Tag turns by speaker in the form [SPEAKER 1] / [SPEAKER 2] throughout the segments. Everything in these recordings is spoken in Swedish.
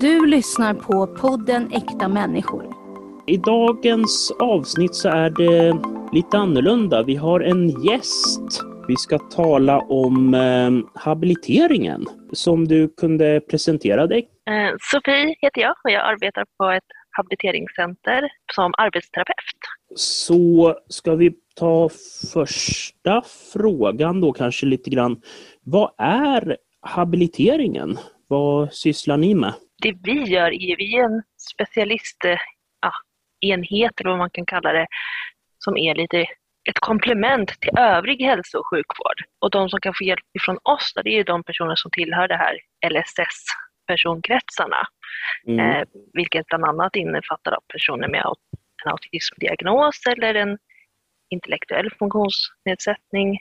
[SPEAKER 1] Du lyssnar på podden Äkta människor.
[SPEAKER 2] I dagens avsnitt så är det lite annorlunda. Vi har en gäst. Vi ska tala om eh, habiliteringen. Som du kunde presentera dig.
[SPEAKER 3] Eh, Sofie heter jag och jag arbetar på ett habiliteringscenter som arbetsterapeut.
[SPEAKER 2] Så ska vi ta första frågan då kanske lite grann. Vad är habiliteringen? Vad sysslar ni med?
[SPEAKER 3] Det vi gör är vi är en specialistenhet, enhet, eller vad man kan kalla det, som är lite ett komplement till övrig hälso och sjukvård. Och de som kan få hjälp från oss, det är de personer som tillhör det här LSS-personkretsarna.
[SPEAKER 2] Mm.
[SPEAKER 3] Eh, vilket bland annat innefattar personer med en autismdiagnos eller en intellektuell funktionsnedsättning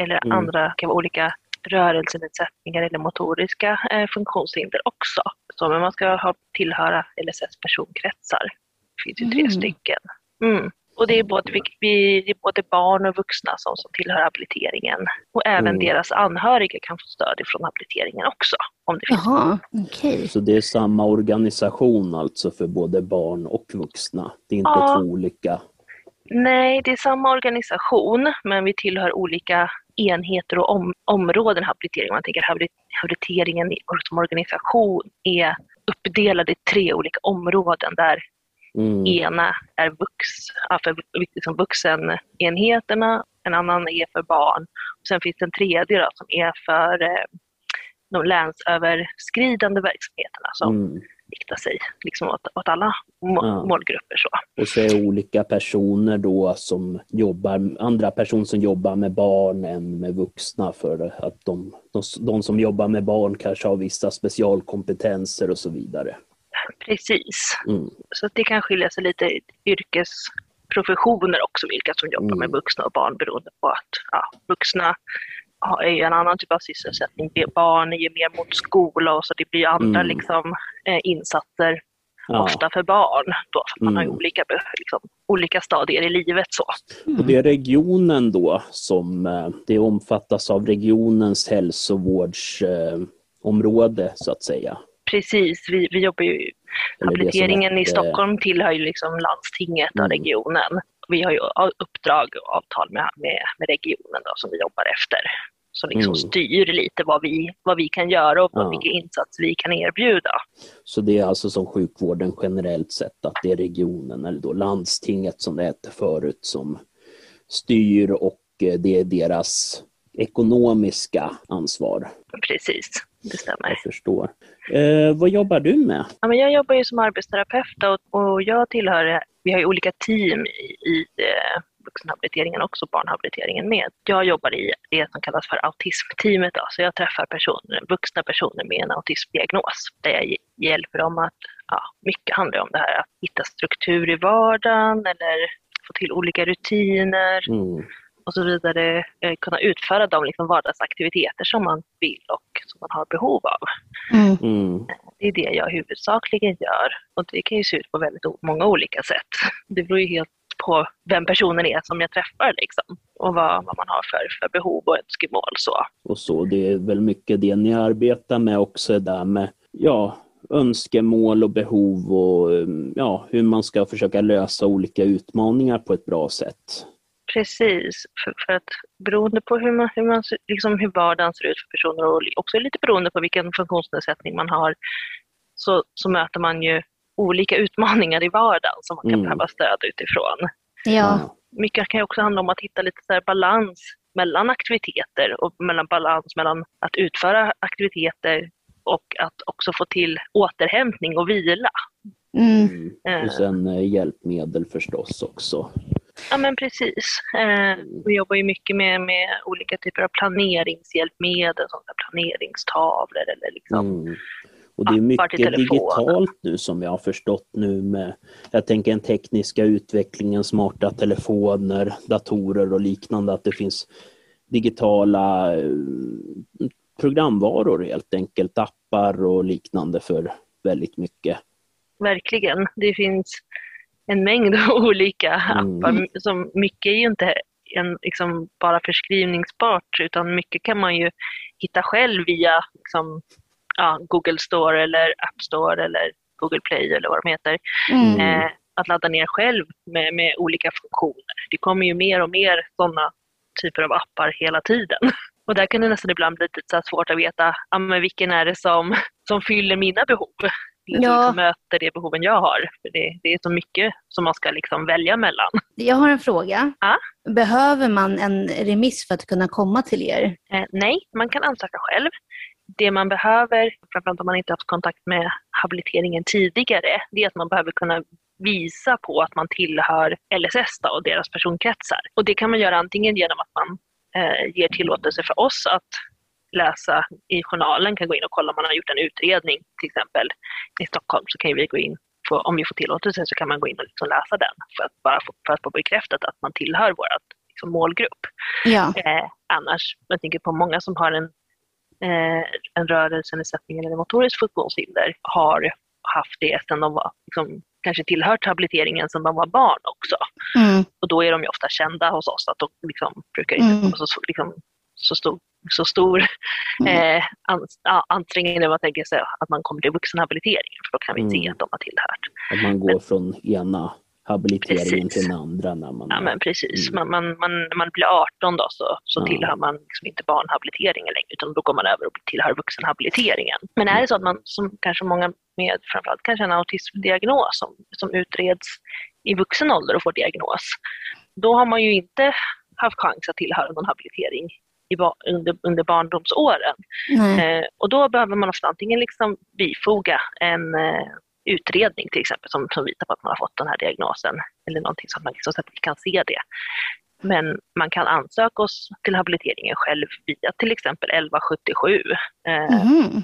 [SPEAKER 3] eller
[SPEAKER 2] Mm.
[SPEAKER 3] andra olika rörelsenedsättningar eller motoriska eh, funktionshinder också. Så men man ska ha, tillhöra LSS-personkretsar. Det finns ju tre
[SPEAKER 1] Mm.
[SPEAKER 3] stycken. Mm. Och det är, både, vi, vi, det är både barn och vuxna som, som tillhör habiliteringen. Och även
[SPEAKER 2] Mm.
[SPEAKER 3] deras anhöriga kan få stöd ifrån habiliteringen också. Om det finns
[SPEAKER 1] Jaha, okej.
[SPEAKER 2] Så det är samma organisation alltså för både barn och vuxna? Det är inte
[SPEAKER 3] Ja.
[SPEAKER 2] två olika?
[SPEAKER 3] Nej, det är samma organisation, men vi tillhör olika enheter och om, områden habilitering. Man tänker habili- habiliteringen i- som organisation är uppdelad i tre olika områden där
[SPEAKER 2] Mm.
[SPEAKER 3] ena är vux, för liksom vuxenenheterna, en annan är för barn. Och sen finns det en tredje då, som är för eh, de länsöverskridande verksamheterna som
[SPEAKER 2] Mm.
[SPEAKER 3] Riktar sig liksom åt, åt alla må-
[SPEAKER 2] Ja.
[SPEAKER 3] målgrupper. Så.
[SPEAKER 2] Och så är olika personer då som jobbar, andra personer som jobbar med barn än med vuxna för att de, de, de som jobbar med barn kanske har vissa specialkompetenser och så vidare.
[SPEAKER 3] Precis.
[SPEAKER 2] Mm.
[SPEAKER 3] Så att det kan skilja sig lite i yrkesprofessioner också, vilka som jobbar
[SPEAKER 2] Mm.
[SPEAKER 3] med vuxna och barn beroende på att ja, vuxna är en annan typ av sysselsättning. Barn är ju mer mot skola och så det blir andra
[SPEAKER 2] Mm.
[SPEAKER 3] liksom, eh, insatser
[SPEAKER 2] Ja.
[SPEAKER 3] ofta för barn. Då, för man har
[SPEAKER 2] Mm.
[SPEAKER 3] olika, be- liksom, olika stadier i livet. så.
[SPEAKER 2] Och det är regionen då som eh, det omfattas av regionens hälsovårdsområde eh, så att säga.
[SPEAKER 3] Precis, vi, vi jobbar ju Habiliteringen i Stockholm tillhör ju liksom landstinget och
[SPEAKER 2] Mm.
[SPEAKER 3] regionen. Vi har ju uppdrag och avtal med, med, med regionen då, som vi jobbar efter. Som liksom
[SPEAKER 2] Mm.
[SPEAKER 3] styr lite vad vi, vad vi kan göra och
[SPEAKER 2] Ja.
[SPEAKER 3] vilka insatser vi kan erbjuda.
[SPEAKER 2] Så det är alltså som sjukvården generellt sett att det är regionen eller då landstinget som det hette förut som styr och eh, det är deras ekonomiska ansvar.
[SPEAKER 3] Precis, det stämmer.
[SPEAKER 2] Jag förstår. Eh, vad jobbar du med?
[SPEAKER 3] Ja, men jag jobbar ju som arbetsterapeut och, och jag tillhör, vi har ju olika team i, i eh, vuxenhabiliteringen också barnhabiliteringen med. Jag jobbar i det som kallas för autismteamet, då, så jag träffar personer, vuxna personer med en autismdiagnos där jag hjälper dem att, ja, mycket handlar om det här att hitta struktur i vardagen eller få till olika rutiner
[SPEAKER 2] Mm
[SPEAKER 3] och så vidare, eh, kunna utföra de liksom vardagsaktiviteter som man vill och som man har behov av.
[SPEAKER 1] Mm.
[SPEAKER 2] Mm.
[SPEAKER 3] Det är det jag huvudsakligen gör. Och det kan ju se ut på väldigt många olika sätt. Det beror ju helt på vem personen är som jag träffar liksom. Och vad, vad man har för, för behov och önskemål. Så.
[SPEAKER 2] Och så. Det är väl mycket det ni arbetar med också, det där med ja, önskemål och behov och ja, hur man ska försöka lösa olika utmaningar på ett bra sätt.
[SPEAKER 3] Precis, för, för att beroende på hur, man, hur, man, ser- liksom hur vardagen ser ut för personer och också lite beroende på vilken funktionsnedsättning man har så, så möter man ju olika utmaningar i vardagen som man kan
[SPEAKER 2] Mm.
[SPEAKER 3] behöva stöd utifrån.
[SPEAKER 1] Ja.
[SPEAKER 3] mycket kan ju också handla om att hitta lite så här balans mellan aktiviteter och mellan balans mellan att utföra aktiviteter och att också få till återhämtning och vila.
[SPEAKER 1] Mm.
[SPEAKER 2] Mm. Och sen eh, hjälpmedel förstås också.
[SPEAKER 3] Ja men precis. Eh, vi jobbar ju mycket med, med olika typer av planeringshjälpmedel, som planeringstavlor eller liksom.
[SPEAKER 2] Mm. Och det är mycket digitalt nu som jag har förstått nu med, jag tänker den tekniska utvecklingen, smarta telefoner, datorer och liknande, att det finns digitala eh, programvaror helt enkelt, appar och liknande för väldigt mycket.
[SPEAKER 3] Verkligen. Det finns en mängd olika
[SPEAKER 2] Mm.
[SPEAKER 3] appar. Som mycket är ju inte en, liksom, bara förskrivningsbart utan mycket kan man ju hitta själv via liksom, ja, Google Store eller App Store eller Google Play eller vad de heter.
[SPEAKER 1] Mm.
[SPEAKER 3] Eh, att ladda ner själv med, med olika funktioner. Det kommer ju mer och mer sådana typer av appar hela tiden. Och där kan det nästan ibland bli lite så svårt att veta ja, men vilken är det som, som fyller mina behov. Eller som
[SPEAKER 1] Ja.
[SPEAKER 3] liksom möter de behoven jag har. För det, det är så mycket som man ska liksom välja mellan.
[SPEAKER 1] Jag har en fråga.
[SPEAKER 3] Ja.
[SPEAKER 1] Behöver man en remiss för att kunna komma till er?
[SPEAKER 3] Eh, nej, man kan ansöka själv. Det man behöver, framförallt om man inte haft kontakt med habiliteringen tidigare, det är att man behöver kunna visa på att man tillhör LSS och deras personkretsar. Och det kan man göra antingen genom att man eh, ger tillåtelse för oss att läsa i journalen, kan gå in och kolla om man har gjort en utredning till exempel i Stockholm så kan vi gå in, få, om vi får tillåtelse så kan man gå in och liksom läsa den för att bara få, för att få bekräftat att man tillhör vår liksom, målgrupp.
[SPEAKER 1] Ja.
[SPEAKER 3] Eh, annars, jag tänker på många som har en, eh, en rörelsenedsättning eller motoriskt funktionshinder har haft det sedan de var, liksom, kanske tillhört habiliteringen sedan de var barn också.
[SPEAKER 1] Mm.
[SPEAKER 3] Och då är de ju ofta kända hos oss, att de liksom brukar inte
[SPEAKER 1] Mm.
[SPEAKER 3] så, liksom, så stor, så stor
[SPEAKER 1] Mm.
[SPEAKER 3] eh, ans, ja, ansträngning när man tänker sig att man kommer till vuxenhabiliteringen, för då kan vi se
[SPEAKER 2] Mm.
[SPEAKER 3] att de har tillhört.
[SPEAKER 2] Att man går från ena habiliteringen
[SPEAKER 3] Precis.
[SPEAKER 2] till den andra när man...
[SPEAKER 3] Ja men precis,
[SPEAKER 2] Mm.
[SPEAKER 3] man, man, man, när man blir 18 då så, så
[SPEAKER 2] Ja.
[SPEAKER 3] tillhör man liksom inte barnhabiliteringen längre utan då går man över och tillhör vuxenhabiliteringen. Men är det så att man, som kanske många med framförallt kanske en autismdiagnos som, som utreds i vuxen ålder och får diagnos, då har man ju inte haft chans att tillhöra någon habilitering under, under barndomsåren. Eh, och då behöver man ofta antingen liksom bifoga en eh, utredning till exempel som, som visar på att man har fått den här diagnosen eller någonting så att man liksom, så att vi kan se det. Men man kan ansöka oss till habiliteringen själv via till exempel 1177. Eh,
[SPEAKER 1] Mhm.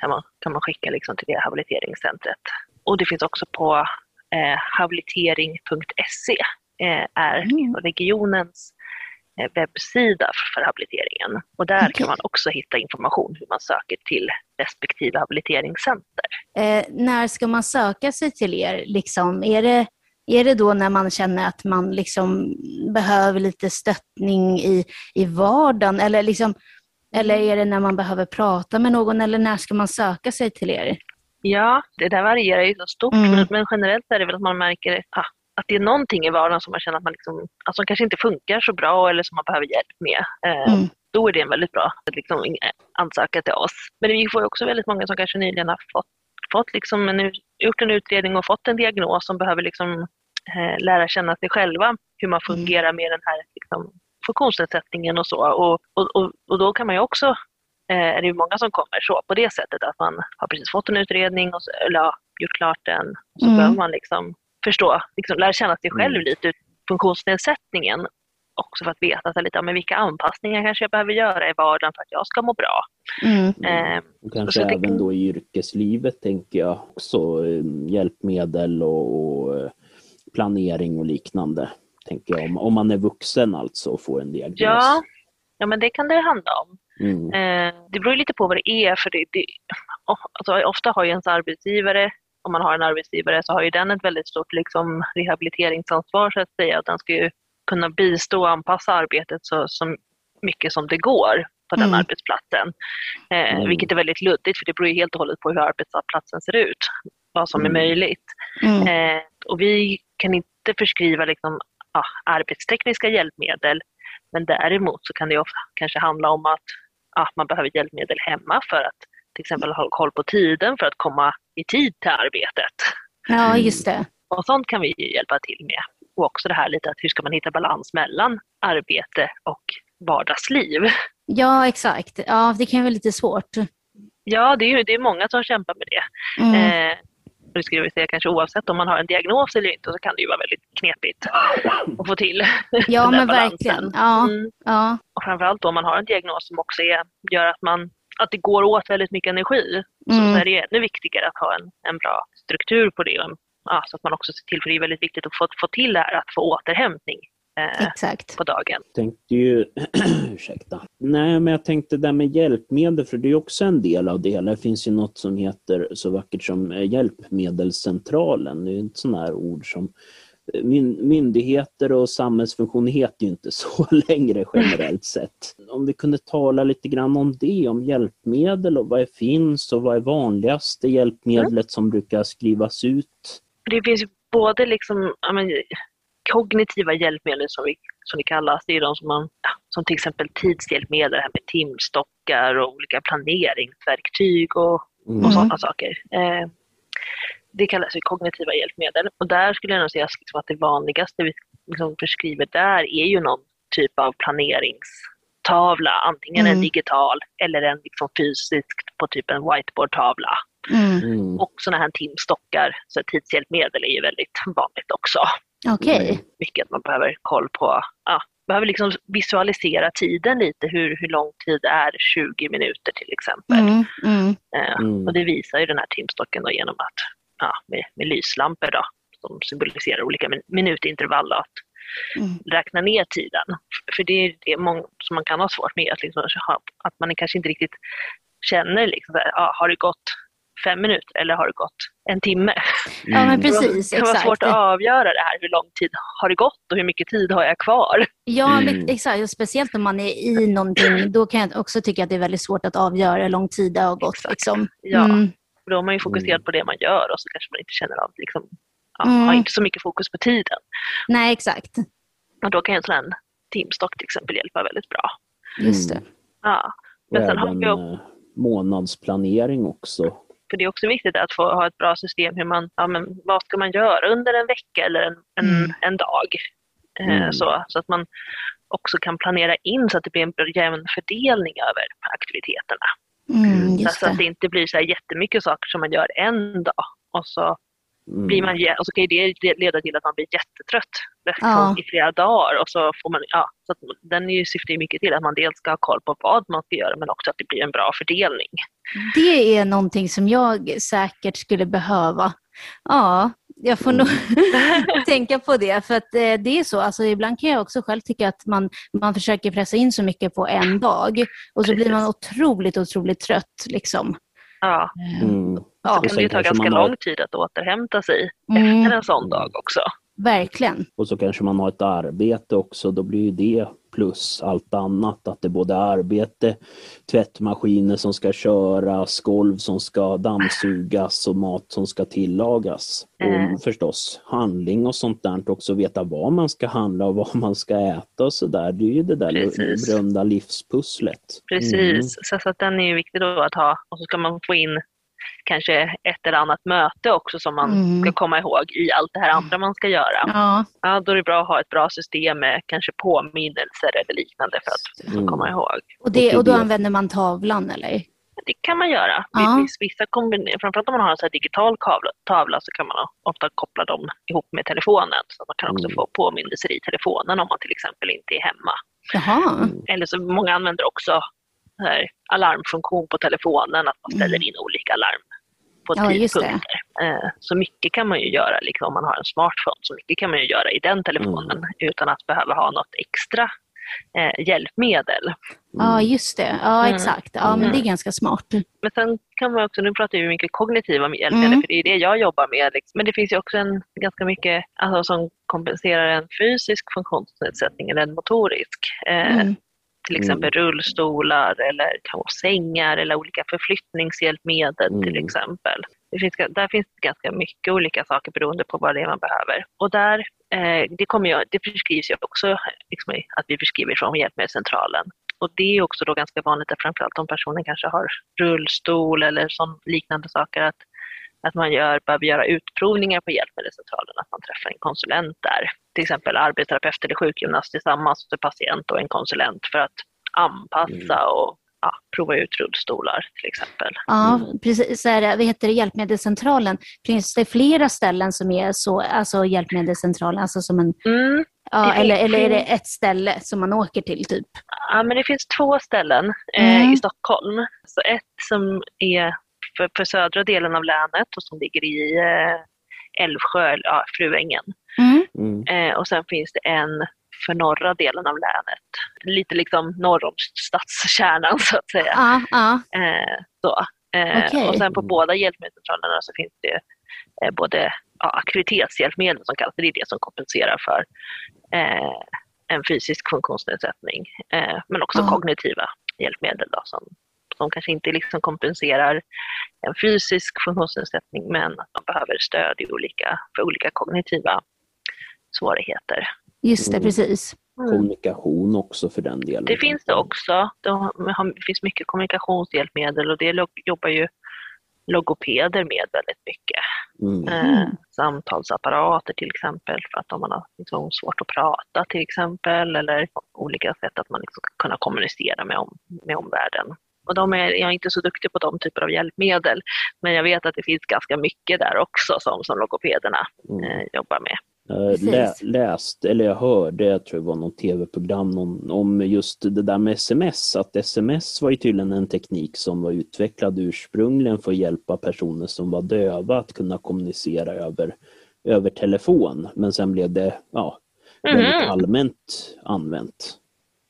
[SPEAKER 3] kan, man, kan man skicka liksom till det habiliteringscentret. Och det finns också på eh, habilitering.se eh, är
[SPEAKER 1] Mm.
[SPEAKER 3] regionens webbsida för habiliteringen. Och där
[SPEAKER 1] Okej.
[SPEAKER 3] kan man också hitta information hur man söker till respektive habiliteringscenter.
[SPEAKER 1] Eh, när ska man söka sig till er? Liksom, är, det, är det då när man känner att man liksom behöver lite stöttning i, i vardagen? Eller, liksom, eller är det när man behöver prata med någon? Eller när ska man söka sig till er?
[SPEAKER 3] Ja, det där varierar ju så stort,
[SPEAKER 1] Mm.
[SPEAKER 3] men, generellt är det väl att man märker ah, att det är någonting i vardagen som man känner att man liksom, alltså, som kanske inte funkar så bra eller som man behöver hjälp med. Eh,
[SPEAKER 1] Mm.
[SPEAKER 3] Då är det en väldigt bra liksom, eh, ansöka till oss. Men vi får också väldigt många som kanske nyligen har fått, fått liksom en, gjort en utredning och fått en diagnos som behöver liksom, eh, lära känna sig själva, hur man fungerar med den här liksom, funktionsnedsättningen och så. Och, och, och, och då kan man ju också eh, är det ju många som kommer så på det sättet att man har precis fått en utredning och så, eller ja, gjort klart den. Så
[SPEAKER 1] Mm.
[SPEAKER 3] behöver man liksom förstå, liksom lära känna sig själv
[SPEAKER 2] Mm.
[SPEAKER 3] lite, funktionsnedsättningen. Också för att veta så här lite, ja, men vilka anpassningar kanske jag behöver göra i vardagen för att jag ska må bra.
[SPEAKER 1] Mm.
[SPEAKER 3] Eh,
[SPEAKER 2] Och kanske
[SPEAKER 3] så det
[SPEAKER 2] även då i yrkeslivet tänker jag också eh, hjälpmedel och, och eh, planering och liknande. Tänker jag, om, om man är vuxen alltså och får en diagnos.
[SPEAKER 3] ja, ja, men det kan det handla om.
[SPEAKER 2] Mm.
[SPEAKER 3] Eh, det beror lite på vad det är. För det, det, alltså, ofta har ju ens arbetsgivare, om man har en arbetsgivare, så har ju den ett väldigt stort liksom, rehabiliteringsansvar så att säga. Att den ska ju kunna bistå och anpassa arbetet så, så mycket som det går på den
[SPEAKER 1] Mm.
[SPEAKER 3] arbetsplatsen. Eh,
[SPEAKER 2] Mm.
[SPEAKER 3] Vilket är väldigt luddigt för det beror ju helt och hållet på hur arbetsplatsen ser ut. Vad som
[SPEAKER 2] Mm.
[SPEAKER 3] är möjligt.
[SPEAKER 1] Mm.
[SPEAKER 3] Eh, och vi kan inte förskriva liksom, ja, arbetstekniska hjälpmedel, men däremot så kan det ofta kanske handla om att ja, man behöver hjälpmedel hemma för att till exempel ha koll på tiden för att komma i tid till arbetet.
[SPEAKER 1] Ja, just det.
[SPEAKER 3] Och sånt kan vi hjälpa till med. Och också det här lite att hur ska man hitta balans mellan arbete och vardagsliv.
[SPEAKER 1] Ja, exakt. Ja, det kan ju vara lite svårt.
[SPEAKER 3] Ja, det är ju det är många som kämpar med det.
[SPEAKER 1] Mm.
[SPEAKER 3] Eh, och det skulle jag säga kanske oavsett om man har en diagnos eller inte så kan det ju vara väldigt knepigt att få till
[SPEAKER 1] Ja, men
[SPEAKER 3] balansen.
[SPEAKER 1] verkligen. Ja,
[SPEAKER 3] Mm.
[SPEAKER 1] ja.
[SPEAKER 3] Och framförallt om man har en diagnos som också är, gör att, man, att det går åt väldigt mycket energi. Så,
[SPEAKER 1] Mm.
[SPEAKER 3] så är det ännu viktigare att ha en, en bra struktur på det. Och, ja, så att man också ser till, för det är väldigt viktigt att få, få till det här att få återhämtning eh,
[SPEAKER 1] exakt.
[SPEAKER 3] på dagen.
[SPEAKER 2] tänkte ju, ursäkta. Nej, men jag tänkte det där med hjälpmedel, för det är också en del av det hela. Det finns ju något som heter så vackert som eh, Hjälpmedelscentralen. Det är ett sånt här ord som myndigheter och samhällsfunktion heter ju inte så längre generellt sett. Om vi kunde tala lite grann om det, om hjälpmedel och vad det finns och vad är vanligaste hjälpmedlet som brukar skrivas ut?
[SPEAKER 3] Det finns ju både liksom, men, kognitiva hjälpmedel som, vi, som det kallas, det är de som man, som till exempel tidshjälpmedel, här med timstockar och olika planeringsverktyg och, och
[SPEAKER 1] Mm.
[SPEAKER 3] sådana saker. Eh, det kallas ju kognitiva hjälpmedel och där skulle jag nog säga liksom att det vanligaste vi liksom förskriver där är ju någon typ av planeringstavla, antingen en
[SPEAKER 1] Mm.
[SPEAKER 3] digital eller en liksom fysisk på typ en whiteboardtavla.
[SPEAKER 1] Mm.
[SPEAKER 2] Mm.
[SPEAKER 3] Och sådana här timstockar, så tidshjälpmedel är ju väldigt vanligt också.
[SPEAKER 1] Okej.
[SPEAKER 3] Mycket att man behöver koll på, ja, behöver liksom visualisera tiden lite, hur, hur lång tid är 20 minuter till exempel.
[SPEAKER 1] Mm. Mm.
[SPEAKER 3] Eh,
[SPEAKER 2] Mm.
[SPEAKER 3] Och det visar ju den här timstocken då genom att, ja, med, med lyslampor då, som symboliserar olika min- minutintervall och att
[SPEAKER 1] Mm.
[SPEAKER 3] räkna ner tiden. För det är det många, som man kan ha svårt med, att, liksom, att man kanske inte riktigt känner, liksom, här, ja, har det gått fem minuter eller har det gått en timme?
[SPEAKER 1] Ja men
[SPEAKER 2] Mm.
[SPEAKER 1] precis,
[SPEAKER 3] Det kan vara svårt att avgöra det här, hur lång tid har det gått och hur mycket tid har jag kvar?
[SPEAKER 1] Ja,
[SPEAKER 2] Mm.
[SPEAKER 1] men exakt. Och Speciellt om man är i någonting, då kan jag också tycka att det är väldigt svårt att avgöra hur lång tid det har gått.
[SPEAKER 3] Exakt.
[SPEAKER 1] Liksom.
[SPEAKER 3] Ja,
[SPEAKER 1] Mm.
[SPEAKER 3] Då är man ju fokuserad
[SPEAKER 2] Mm.
[SPEAKER 3] på det man gör och så kanske man inte känner av, liksom, ja,
[SPEAKER 1] Mm.
[SPEAKER 3] har inte så mycket fokus på tiden.
[SPEAKER 1] Nej, exakt.
[SPEAKER 3] Och då kan en sån här timstock till exempel hjälpa väldigt bra.
[SPEAKER 1] Just det.
[SPEAKER 2] Mm.
[SPEAKER 3] Ja.
[SPEAKER 2] Och
[SPEAKER 3] Men sen har
[SPEAKER 2] även
[SPEAKER 3] vi också,
[SPEAKER 2] eh, månadsplanering också.
[SPEAKER 3] för det är också viktigt att få ha ett bra system hur man, ja men vad ska man göra under en vecka eller en, en,
[SPEAKER 1] Mm.
[SPEAKER 3] en dag? Eh,
[SPEAKER 2] Mm.
[SPEAKER 3] Så, så att man också kan planera in så att det blir en jämn fördelning över aktiviteterna.
[SPEAKER 1] Mm, just
[SPEAKER 3] så att
[SPEAKER 1] det.
[SPEAKER 3] inte blir så här jättemycket saker som man gör en dag och så,
[SPEAKER 2] Mm.
[SPEAKER 3] blir man, och så kan det leda till att man blir jättetrött
[SPEAKER 1] Ja.
[SPEAKER 3] i flera dagar. Och så får man, ja, så den är ju, syftar ju mycket till att man dels ska ha koll på vad man ska göra men också att det blir en bra fördelning.
[SPEAKER 1] Det är någonting som jag säkert skulle behöva. Ja, jag får nog tänka på det. För att eh, det är så, alltså, ibland kan jag också själv tycka att man, man försöker pressa in så mycket på en dag och så blir man otroligt, otroligt trött. Liksom.
[SPEAKER 3] Ja,
[SPEAKER 1] Eh,
[SPEAKER 2] Mm.
[SPEAKER 1] Ja,
[SPEAKER 3] det kan det ju ta ganska
[SPEAKER 2] har-
[SPEAKER 3] lång tid att återhämta sig
[SPEAKER 1] Mm.
[SPEAKER 3] efter en sån dag också.
[SPEAKER 1] verkligen.
[SPEAKER 2] Och så kanske man har ett arbete också, då blir ju det plus allt annat. Att det är både arbete, tvättmaskiner som ska köras, golv som ska dammsugas och mat som ska tillagas.
[SPEAKER 3] Mm.
[SPEAKER 2] Och förstås handling och sånt där också, veta vad man ska handla och vad man ska äta och sådär. Det är ju det där
[SPEAKER 3] Precis.
[SPEAKER 2] berömda livspusslet.
[SPEAKER 3] Precis,
[SPEAKER 2] Mm.
[SPEAKER 3] så, så att den är ju viktig då att ha. Och så ska man få in kanske ett eller annat möte också som man
[SPEAKER 1] Mm.
[SPEAKER 3] ska komma ihåg i allt det här andra man ska göra.
[SPEAKER 1] Ja,
[SPEAKER 3] Ja, då är det bra att ha ett bra system med kanske påminnelser eller liknande för att
[SPEAKER 2] Mm.
[SPEAKER 3] komma ihåg.
[SPEAKER 1] och, det,
[SPEAKER 2] Och
[SPEAKER 1] då använder man tavlan eller?
[SPEAKER 3] Det kan man göra.
[SPEAKER 1] Ja.
[SPEAKER 3] Viss, vissa kombiner, framförallt om man har en så här digital kavla, tavla så kan man ofta koppla dem ihop med telefonen. Så att man kan också
[SPEAKER 2] Mm.
[SPEAKER 3] få påminnelser i telefonen om man till exempel inte är hemma.
[SPEAKER 1] Jaha.
[SPEAKER 3] Eller så många använder också alarmfunktion på telefonen, att man ställer in olika alarm på
[SPEAKER 1] Mm. Ja,
[SPEAKER 3] tidpunkter. Eh, Så mycket kan man ju göra liksom, om man har en smartphone. Så mycket kan man ju göra i den telefonen
[SPEAKER 2] Mm.
[SPEAKER 3] utan att behöva ha något extra eh, hjälpmedel.
[SPEAKER 1] Ja, just det. Ja,
[SPEAKER 3] Mm.
[SPEAKER 1] exakt. Ja, men det är ganska smart.
[SPEAKER 3] Men sen kan man också, nu pratar vi mycket kognitiva hjälpmedel,
[SPEAKER 1] Mm.
[SPEAKER 3] för det är det jag jobbar med. Liksom. Men det finns ju också en, ganska mycket alltså, som kompenserar en fysisk funktionsnedsättning eller en motorisk. Eh,
[SPEAKER 1] Mm.
[SPEAKER 3] Till exempel rullstolar eller sängar eller olika förflyttningshjälpmedel till
[SPEAKER 2] Mm.
[SPEAKER 3] exempel. Det finns, där finns ganska mycket olika saker beroende på vad det är man behöver. Och där, eh, det, kommer jag, det förskrivs ju också liksom, att vi förskriver från Hjälpmedelscentralen. Och det är också då ganska vanligt att framförallt om personen kanske har rullstol eller sån liknande saker att, att man gör, behöver göra utprovningar på Hjälpmedelscentralen, att man träffar en konsulent där. Till exempel arbetsterapeut eller sjukgymnast tillsammans med patient och en konsulent för att anpassa och ja, prova ut rullstolar till exempel.
[SPEAKER 1] Ja,
[SPEAKER 2] Mm.
[SPEAKER 1] precis. Vad heter det, Hjälpmedelscentralen. Finns det flera ställen som är så, alltså Hjälpmedelscentralen, alltså som en,
[SPEAKER 3] Mm.
[SPEAKER 1] ja,
[SPEAKER 3] Det
[SPEAKER 1] eller,
[SPEAKER 3] finns-
[SPEAKER 1] eller är det ett ställe som man åker till typ?
[SPEAKER 3] Ja, men det finns två ställen eh,
[SPEAKER 1] Mm.
[SPEAKER 3] i Stockholm. Så ett som är för, för södra delen av länet och som ligger i eh, Älvsjö, ja, Fruängen.
[SPEAKER 1] Mm.
[SPEAKER 2] Mm.
[SPEAKER 3] Eh, och sen finns det en för norra delen av länet. Lite liksom norr om stadskärnan så att säga.
[SPEAKER 1] Ja, ja.
[SPEAKER 3] Eh, så. Eh,
[SPEAKER 1] Okej.
[SPEAKER 3] Och sen på båda hjälpmedelscentralerna så finns det eh, både ja, aktivitetshjälpmedel som kallas det, är det som kompenserar för eh, en fysisk funktionsnedsättning. Eh, men också
[SPEAKER 1] Ja.
[SPEAKER 3] kognitiva hjälpmedel då, som, som kanske inte liksom kompenserar en fysisk funktionsnedsättning men att man behöver stöd i olika, för olika kognitiva svårigheter.
[SPEAKER 1] Just det,
[SPEAKER 2] Mm.
[SPEAKER 1] precis.
[SPEAKER 2] Kommunikation också för den delen.
[SPEAKER 3] Det finns det också. Har, det finns mycket kommunikationshjälpmedel och det jobbar ju logopeder med väldigt mycket.
[SPEAKER 2] Mm.
[SPEAKER 3] Eh, samtalsapparater till exempel för att om man har liksom svårt att prata till exempel eller olika sätt att man liksom ska kunna kommunicera med, om, med omvärlden. Och de är, jag är inte så duktig på de typer av hjälpmedel men jag vet att det finns ganska mycket där också som, som logopederna
[SPEAKER 2] Mm.
[SPEAKER 3] eh, jobbar med.
[SPEAKER 2] Jag lä, läst, eller jag hörde, jag tror det var något tv-program någon, om just det där med sms, att sms var ju tydligen en teknik som var utvecklad ursprungligen för att hjälpa personer som var döva att kunna kommunicera över, över telefon, men sen blev det ja, väldigt
[SPEAKER 3] Mhm.
[SPEAKER 2] allmänt använt.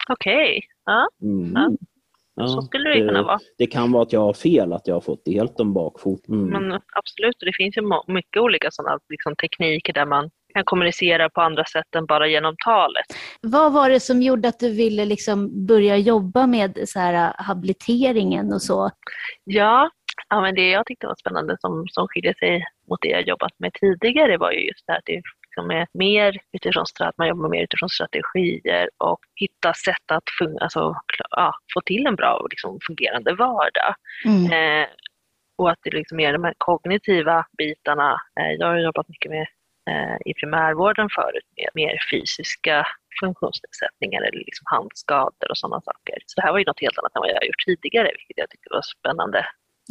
[SPEAKER 3] Okej, ja,
[SPEAKER 2] Mm.
[SPEAKER 3] Ja.
[SPEAKER 2] Ja,
[SPEAKER 3] så skulle det ju kunna vara.
[SPEAKER 2] Det kan vara att jag har fel, att jag har fått det helt om bakfoten. Mm.
[SPEAKER 3] Men absolut, det finns ju mycket olika sådana liksom, tekniker där man kan kommunicera på andra sätt än bara genom talet.
[SPEAKER 1] Vad var det som gjorde att du ville liksom börja jobba med så här, äh, habiliteringen och så?
[SPEAKER 3] Ja, ja men det jag tyckte var spännande som, som skiljer sig mot det jag jobbat med tidigare var ju just det här att det liksom är mer utifrån, att man jobbar mer utifrån strategier och hitta sätt att fun- alltså, ja, få till en bra och liksom, fungerande vardag.
[SPEAKER 1] Mm.
[SPEAKER 3] Eh, och att det liksom är de här kognitiva bitarna. Eh, jag har jobbat mycket med i primärvården förut med mer fysiska funktionsnedsättningar eller liksom handskador och sådana saker. Så det här var ju något helt annat än vad jag har gjort tidigare, vilket jag tyckte var spännande.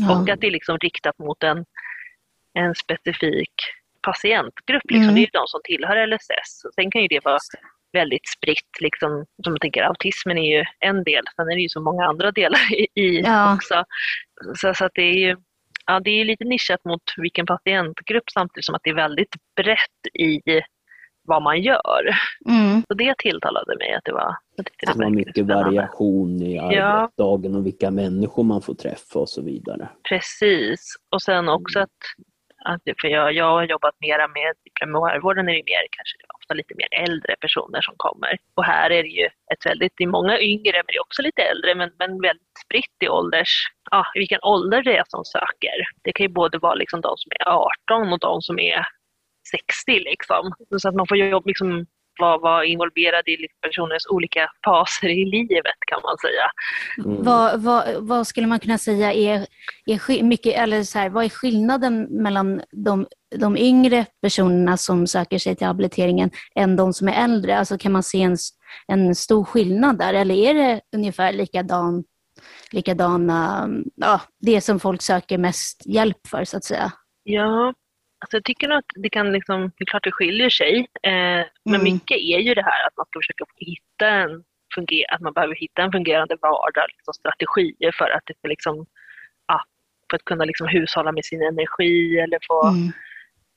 [SPEAKER 3] Och
[SPEAKER 1] Ja.
[SPEAKER 3] att det är liksom riktat mot en, en specifik patientgrupp. Liksom.
[SPEAKER 1] Mm.
[SPEAKER 3] Det är ju de som tillhör LSS. Och sen kan ju det vara väldigt spritt. Liksom, som jag tänker, autismen är ju en del, sen är det ju så många andra delar i, i
[SPEAKER 1] Ja.
[SPEAKER 3] också. Så, så att det är ju ja, det är lite nischat mot vilken patientgrupp samtidigt som att det är väldigt brett i vad man gör.
[SPEAKER 1] Mm.
[SPEAKER 3] Så det tilltalade mig att det var,
[SPEAKER 2] Det var mycket
[SPEAKER 3] spännande.
[SPEAKER 2] variation i
[SPEAKER 3] Ja.
[SPEAKER 2] arbetsdagen och vilka människor man får träffa och så vidare.
[SPEAKER 3] Precis. Och sen också att, att för jag, jag har jobbat mera med, i primärvården är det mer kanske ofta lite mer äldre personer som kommer. Och här är det ju ett väldigt, det är många yngre men det är också lite äldre men, men väldigt spritt i ålders, ja i vilken ålder det är som söker. Det kan ju både vara liksom de som är 18 och de som är 60 liksom. Så att man får jobb, liksom, vara, vara involverad i liksom personers olika faser i livet kan man säga.
[SPEAKER 2] Mm.
[SPEAKER 1] Vad, vad, vad skulle man kunna säga är, är mycket, eller så här, vad är skillnaden mellan de, de yngre personerna som söker sig till habiliteringen än de som är äldre? Alltså kan man se en, en stor skillnad där eller är det ungefär likadan, likadana, ja, det som folk söker mest hjälp för så att säga?
[SPEAKER 3] Ja, alltså jag tycker nog att det kan liksom, det är klart det skiljer sig. Eh, men
[SPEAKER 1] Mm.
[SPEAKER 3] mycket är ju det här att man ska försöka hitta en funger- att man behöver hitta en fungerande vardag, liksom strategier för att det ska liksom, ja, för att kunna liksom hushålla med sin energi eller få
[SPEAKER 1] Mm.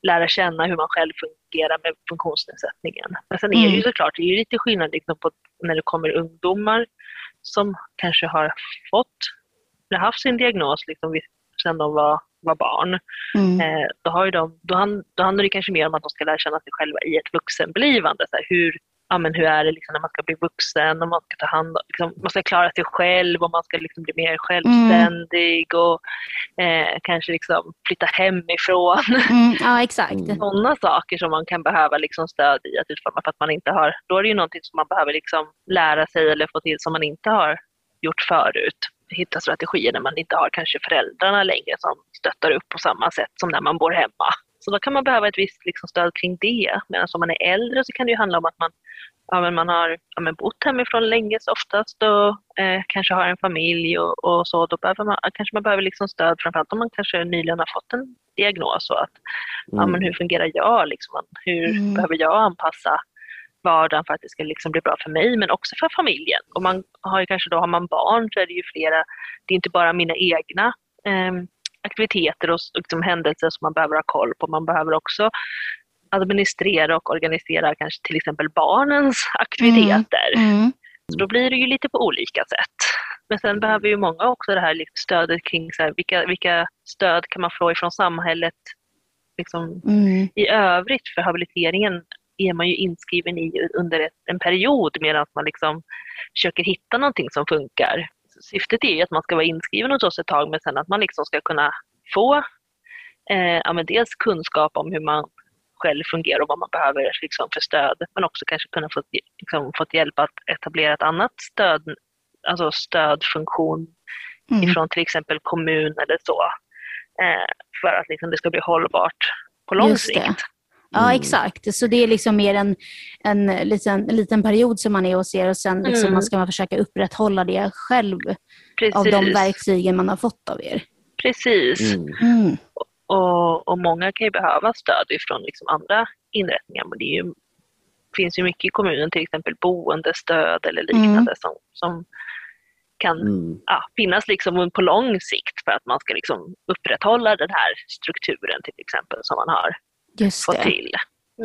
[SPEAKER 3] lära känna hur man själv fungerar med funktionsnedsättningen. Men sen är det ju
[SPEAKER 1] Mm.
[SPEAKER 3] såklart, det är ju lite skillnad liksom på när det kommer ungdomar som kanske har fått, eller haft sin diagnos liksom sedan de var, var barn.
[SPEAKER 1] Mm.
[SPEAKER 3] Eh, då, har ju de, då, hand, då handlar det kanske mer om att de ska lära känna sig själva i ett vuxenblivande. Så här, hur, ja, men hur är det liksom när man ska bli vuxen, och man ska ta hand om, liksom, man ska klara sig själv och man ska liksom bli mer självständig och eh, kanske liksom flytta hemifrån.
[SPEAKER 1] Mm. Ja, exakt.
[SPEAKER 2] Mm.
[SPEAKER 3] Sådana saker som man kan behöva liksom stöd i att utforma för att man inte har, då är det ju någonting som man behöver liksom lära sig eller få till som man inte har gjort förut. Hitta strategier när man inte har kanske föräldrarna längre som stöttar upp på samma sätt som när man bor hemma. Så då kan man behöva ett visst liksom stöd kring det. Medan om man är äldre så kan det ju handla om att man, ja, men man har ja, men bott hemifrån länge så oftast och eh, kanske har en familj och, och så. Då behöver man, kanske man behöver liksom stöd framförallt om man kanske nyligen har fått en diagnos. Och att, ja,
[SPEAKER 2] Mm.
[SPEAKER 3] men hur fungerar jag? Liksom? Hur
[SPEAKER 1] Mm.
[SPEAKER 3] behöver jag anpassa vardagen för att det ska liksom bli bra för mig men också för familjen. Om man har ju kanske då har man barn så är det ju flera, det är inte bara mina egna eh, aktiviteter och liksom händelser som man behöver ha koll på. Man behöver också administrera och organisera kanske till exempel barnens aktiviteter.
[SPEAKER 1] Mm.
[SPEAKER 3] Så då blir det ju lite på olika sätt. Men sen behöver ju många också det här stödet kring så här, vilka, vilka stöd kan man få ifrån samhället liksom,
[SPEAKER 1] Mm.
[SPEAKER 3] i övrigt för habiliteringen är man ju inskriven i under ett, en period medan man liksom försöker hitta någonting som funkar. Syftet är ju att man ska vara inskriven hos oss ett tag men sen att man liksom ska kunna få eh, ja, dels kunskap om hur man själv fungerar och vad man behöver liksom, för stöd men också kanske kunna få liksom, fått hjälp att etablera ett annat stöd, alltså stödfunktion
[SPEAKER 1] Mm.
[SPEAKER 3] ifrån till exempel kommun eller så. Eh, för att liksom, det ska bli hållbart på lång
[SPEAKER 1] Just det. Ja,
[SPEAKER 2] Mm.
[SPEAKER 1] exakt. Så det är liksom mer en, en, liten, en liten period som man är hos er och sen liksom
[SPEAKER 3] Mm.
[SPEAKER 1] man ska man försöka upprätthålla det själv
[SPEAKER 3] Precis.
[SPEAKER 1] av de verktygen man har fått av er.
[SPEAKER 3] Precis.
[SPEAKER 2] Mm.
[SPEAKER 1] Mm.
[SPEAKER 3] Och, och många kan ju behöva stöd ifrån liksom andra inrättningar. Men det är ju, finns ju mycket i kommunen, till exempel boendestöd eller liknande som, som kan
[SPEAKER 2] Mm.
[SPEAKER 3] ja, finnas liksom på lång sikt för att man ska liksom upprätthålla den här strukturen till exempel som man har
[SPEAKER 1] Just
[SPEAKER 3] fått
[SPEAKER 1] det.
[SPEAKER 3] till.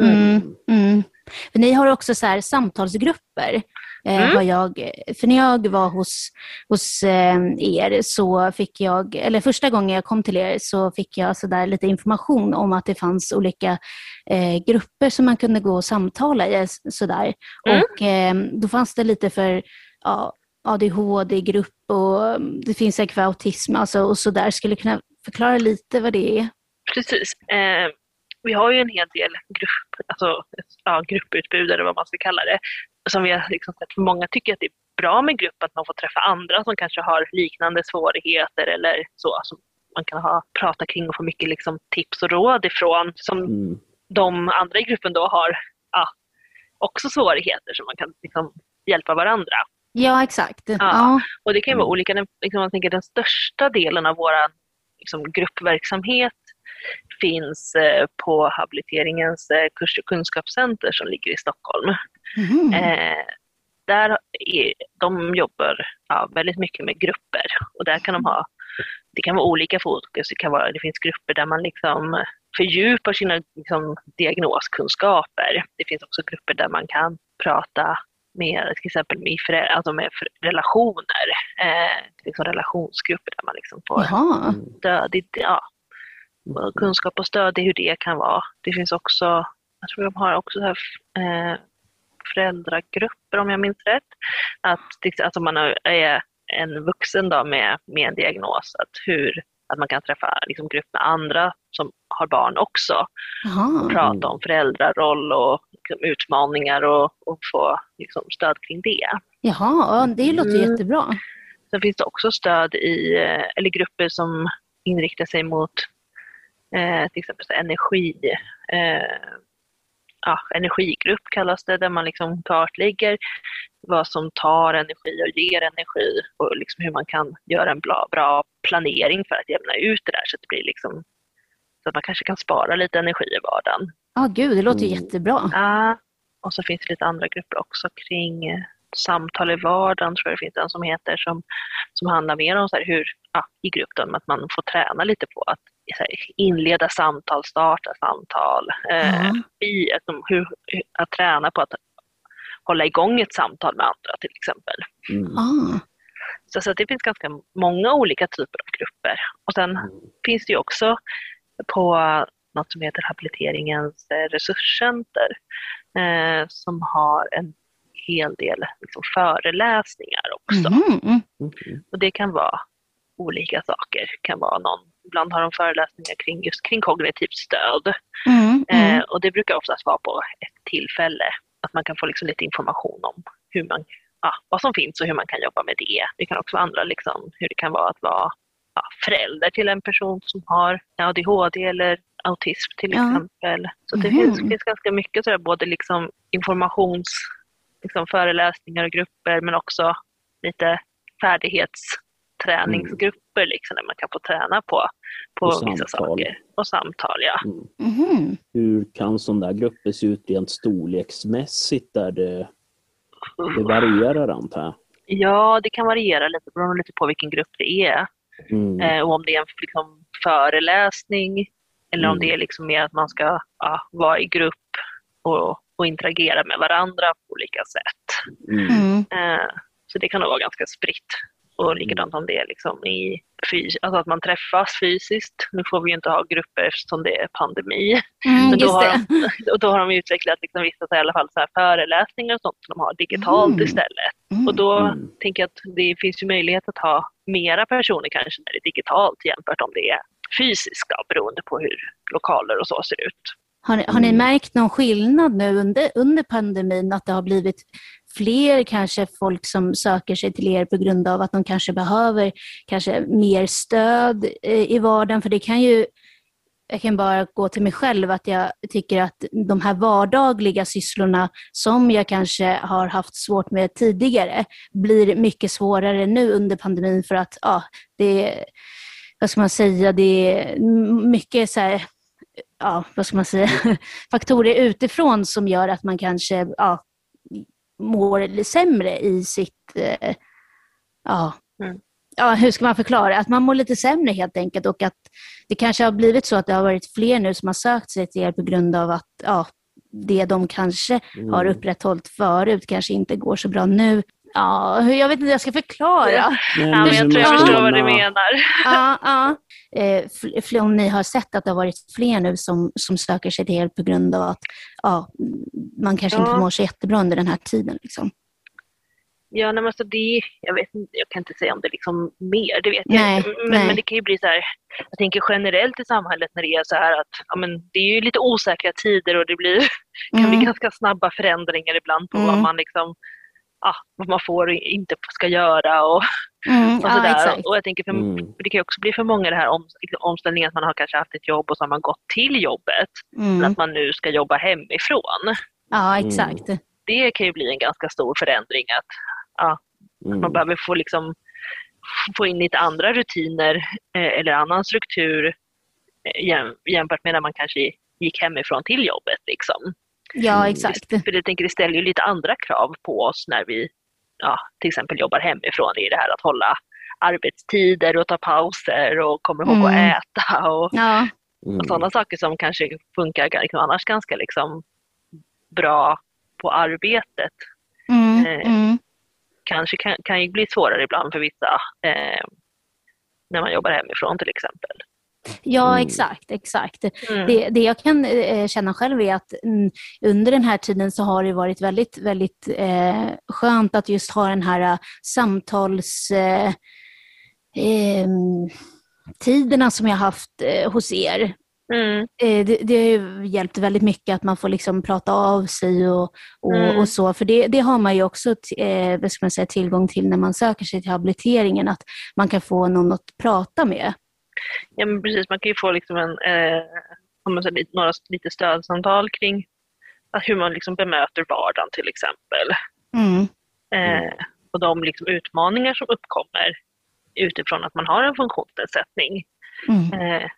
[SPEAKER 1] Mm. Mm. För ni har också så här samtalsgrupper. Eh,
[SPEAKER 3] Mm.
[SPEAKER 1] har jag, för när jag var hos, hos eh, er så fick jag, eller första gången jag kom till er så fick jag så där lite information om att det fanns olika eh, grupper som man kunde gå och samtala i. Sådär.
[SPEAKER 3] Mm.
[SPEAKER 1] Och eh, då fanns det lite för ja, ADHD-grupp och mm, det finns säkert för autism alltså, och sådär. Skulle du kunna förklara lite vad det är?
[SPEAKER 3] Precis. Vi har ju en hel del grupp, alltså, ja, grupputbud eller vad man ska kalla det. Som vi har liksom sett, många tycker att det är bra med grupp, att man får träffa andra som kanske har liknande svårigheter eller så. Som man kan ha, prata kring och få mycket liksom, tips och råd ifrån. Som
[SPEAKER 2] Mm.
[SPEAKER 3] de andra i gruppen då har ja, också svårigheter som man kan liksom, hjälpa varandra.
[SPEAKER 1] Ja, exakt. Ja.
[SPEAKER 3] Och det kan ju vara
[SPEAKER 2] Mm.
[SPEAKER 3] olika. Den- Liksom, jag tänker den största delen av vår liksom, gruppverksamhet finns eh, på habiliteringens eh, kurs och kunskapscenter som ligger i Stockholm. Eh, där är, de jobbar ja, väldigt mycket med grupper och där kan de ha, det kan vara olika fokus. Det, kan vara, det finns grupper där man liksom fördjupar sina liksom, diagnoskunskaper. Det finns också grupper där man kan prata med till exempel med, förä- alltså med relationer, eh, liksom relationsgrupper där man liksom får
[SPEAKER 1] Jaha.
[SPEAKER 3] stöd ja, kunskap och stöd i hur det kan vara. Det finns också, jag tror de har också så här, eh, föräldragrupper om jag minns rätt. Att till- alltså man är en vuxen då med, med en diagnos, att, hur, att man kan träffa liksom, grupp med andra som har barn också och prata om föräldraroll och liksom, utmaningar och, och få liksom, stöd kring det.
[SPEAKER 1] Jaha, ja, det låter
[SPEAKER 3] Mm.
[SPEAKER 1] jättebra.
[SPEAKER 3] Sen finns det också stöd i, eh, eller grupper som inriktar sig mot eh, till exempel så energi, eh, ja, energigrupp kallas det, där man liksom kartlägger vad som tar energi och ger energi och liksom hur man kan göra en bra, bra planering för att jämna ut det där så att det blir liksom så att man kanske kan spara lite energi i vardagen.
[SPEAKER 1] Ja, gud, det låter
[SPEAKER 2] Mm.
[SPEAKER 1] jättebra.
[SPEAKER 3] Ja, och så finns det lite andra grupper också kring eh, samtal i vardagen, tror jag det finns en som heter, som, som handlar mer om så här hur, ja, i gruppen, att man får träna lite på att inleda samtal, starta samtal, eh,
[SPEAKER 1] Ja.
[SPEAKER 3] i, att, hur, hur- att träna på att hålla igång ett samtal med andra till exempel.
[SPEAKER 2] Mm.
[SPEAKER 1] Ah,
[SPEAKER 3] Så, så det finns ganska många olika typer av grupper. Och sen
[SPEAKER 2] Mm.
[SPEAKER 3] finns det ju också på något som heter habiliteringens eh, resurscenter eh, som har en hel del liksom, föreläsningar också.
[SPEAKER 1] mhm, mm.
[SPEAKER 2] Mm.
[SPEAKER 3] Och det kan vara olika saker. Det kan vara någon, ibland har de föreläsningar kring just kring kognitivt stöd.
[SPEAKER 1] Mm,
[SPEAKER 3] Eh,
[SPEAKER 1] mm.
[SPEAKER 3] och det brukar oftast vara på ett tillfälle. Att man kan få liksom lite information om hur man, ja, vad som finns och hur man kan jobba med det. Det kan också vara andra, liksom, hur det kan vara att vara ja, förälder till en person som har ADHD eller autism till
[SPEAKER 1] Ja.
[SPEAKER 3] exempel. Så det
[SPEAKER 1] Mhm.
[SPEAKER 3] finns, finns ganska mycket sådär, både liksom informations, liksom föreläsningar och grupper men också lite färdighetsträningsgrupper liksom, där man kan få träna på, på
[SPEAKER 2] Och
[SPEAKER 3] vissa
[SPEAKER 2] samtal.
[SPEAKER 3] saker. Och samtal, ja.
[SPEAKER 2] Mm.
[SPEAKER 1] Mhm.
[SPEAKER 2] Hur kan sådana där grupper se ut rent storleksmässigt där det, det varierar antar jag?
[SPEAKER 3] Ja, det kan variera lite beroende lite på vilken grupp det är.
[SPEAKER 2] Mm.
[SPEAKER 3] Eh, och om det är en liksom, föreläsning eller om
[SPEAKER 2] Mm.
[SPEAKER 3] det är liksom mer att man ska ja, vara i grupp och, och interagera med varandra på olika sätt.
[SPEAKER 2] Mm.
[SPEAKER 1] Mm.
[SPEAKER 3] Eh, så det kan nog vara ganska spritt. Och likadant om det är liksom i fys alltså att man träffas fysiskt. Nu får vi ju inte ha grupper eftersom det är pandemi.
[SPEAKER 1] Mm,
[SPEAKER 3] Men då har, de, och då har de utvecklat liksom vissa så här, i alla fall så här föreläsningar och sånt som de har digitalt
[SPEAKER 1] Mm.
[SPEAKER 3] istället.
[SPEAKER 1] Mm.
[SPEAKER 3] Och då
[SPEAKER 2] Mm.
[SPEAKER 3] tänker jag att det finns ju möjlighet att ha mera personer kanske när det är digitalt jämfört om det är fysiskt då, beroende på hur lokaler och så ser ut.
[SPEAKER 1] Har, ni- har ni
[SPEAKER 2] Mm.
[SPEAKER 1] märkt någon skillnad nu under, under pandemin, att det har blivit fler kanske folk som söker sig till er på grund av att de kanske behöver kanske mer stöd eh, i vardagen? För det kan ju, jag kan bara gå till mig själv, att jag tycker att de här vardagliga sysslorna som jag kanske har haft svårt med tidigare blir mycket svårare nu under pandemin för att ja, det är, vad ska man säga, det är mycket så här, ja, vad ska man säga, faktorer utifrån som gör att man kanske ja, mår sämre i sitt, eh, ja,
[SPEAKER 3] Mm.
[SPEAKER 1] ja, hur ska man förklara, att man mår lite sämre helt enkelt och att det kanske har blivit så att det har varit fler nu som har sökt sig till er på grund av att ja, det de kanske
[SPEAKER 2] Mm.
[SPEAKER 1] har upprätthållit förut kanske inte går så bra nu. Ja, jag vet inte hur jag ska förklara.
[SPEAKER 3] Ja. Men jag tror jag
[SPEAKER 1] Ja.
[SPEAKER 3] förstår vad du menar.
[SPEAKER 1] Ja, ja. Eh, om ni har sett att det har varit fler nu som, som söker sig till er på grund av att ja, man kanske inte
[SPEAKER 3] Ja.
[SPEAKER 1] mår så jättebra under den här tiden. Liksom.
[SPEAKER 3] Ja, nej, men alltså det, jag, vet, inte, jag kan inte säga om det är liksom mer, det vet
[SPEAKER 1] Nej,
[SPEAKER 3] jag inte. Men,
[SPEAKER 1] nej.
[SPEAKER 3] men det kan ju bli så här, jag tänker generellt i samhället när det är så här att ja, men det är ju lite osäkra tider och det blir, kan bli
[SPEAKER 1] Mm.
[SPEAKER 3] ganska snabba förändringar ibland på
[SPEAKER 1] Mm.
[SPEAKER 3] vad man liksom ja, vad man får och inte ska göra och,
[SPEAKER 1] Mm,
[SPEAKER 3] och sådär.
[SPEAKER 1] exakt.
[SPEAKER 3] och jag tänker för,
[SPEAKER 2] Mm.
[SPEAKER 3] för det kan också bli för många det här om, omställningen att man har kanske haft ett jobb och så har man gått till jobbet men
[SPEAKER 1] Mm.
[SPEAKER 3] att man nu ska jobba hemifrån.
[SPEAKER 1] Ja, exakt.
[SPEAKER 3] Det kan ju bli en ganska stor förändring att
[SPEAKER 2] Mm.
[SPEAKER 3] man behöver få, liksom, få in lite andra rutiner eh, eller annan struktur eh, jäm, jämfört med när man kanske gick hemifrån till jobbet. Liksom.
[SPEAKER 1] Ja,
[SPEAKER 2] Mm.
[SPEAKER 1] exakt.
[SPEAKER 3] För jag tänker det ställer ju lite andra krav på oss när vi ja, till exempel jobbar hemifrån i det här att hålla arbetstider och ta pauser och kommer ihåg att
[SPEAKER 1] Mm.
[SPEAKER 3] äta och,
[SPEAKER 1] Ja,
[SPEAKER 2] Mm.
[SPEAKER 3] och sådana saker som kanske funkar liksom annars ganska liksom bra på arbetet.
[SPEAKER 1] mm,
[SPEAKER 3] Eh,
[SPEAKER 1] mm.
[SPEAKER 3] kanske kan, kan ju bli svårare ibland för vissa eh, när man jobbar hemifrån till exempel.
[SPEAKER 1] Ja
[SPEAKER 2] Mm.
[SPEAKER 1] exakt. exakt.
[SPEAKER 3] Mm.
[SPEAKER 1] Det, det jag kan eh, känna själv är att mm, under den här tiden så har det varit väldigt, väldigt eh, skönt att just ha den här eh, samtals... Eh, em, tiderna som jag haft eh, hos er.
[SPEAKER 3] Mm.
[SPEAKER 1] Eh, det, det har ju hjälpt väldigt mycket att man får liksom prata av sig och, och,
[SPEAKER 3] Mm.
[SPEAKER 1] och så. För det, det har man ju också eh, vad ska man säga, tillgång till när man söker sig till habiliteringen, att man kan få någon att prata med.
[SPEAKER 3] Ja, men precis, man kan ju få liksom en, eh, några lite stödsamtal kring hur man liksom bemöter vardagen till exempel.
[SPEAKER 1] Mm.
[SPEAKER 3] Eh, och de liksom utmaningar som uppkommer utifrån att man har en funktionsnedsättning.
[SPEAKER 1] Mm.
[SPEAKER 3] Eh,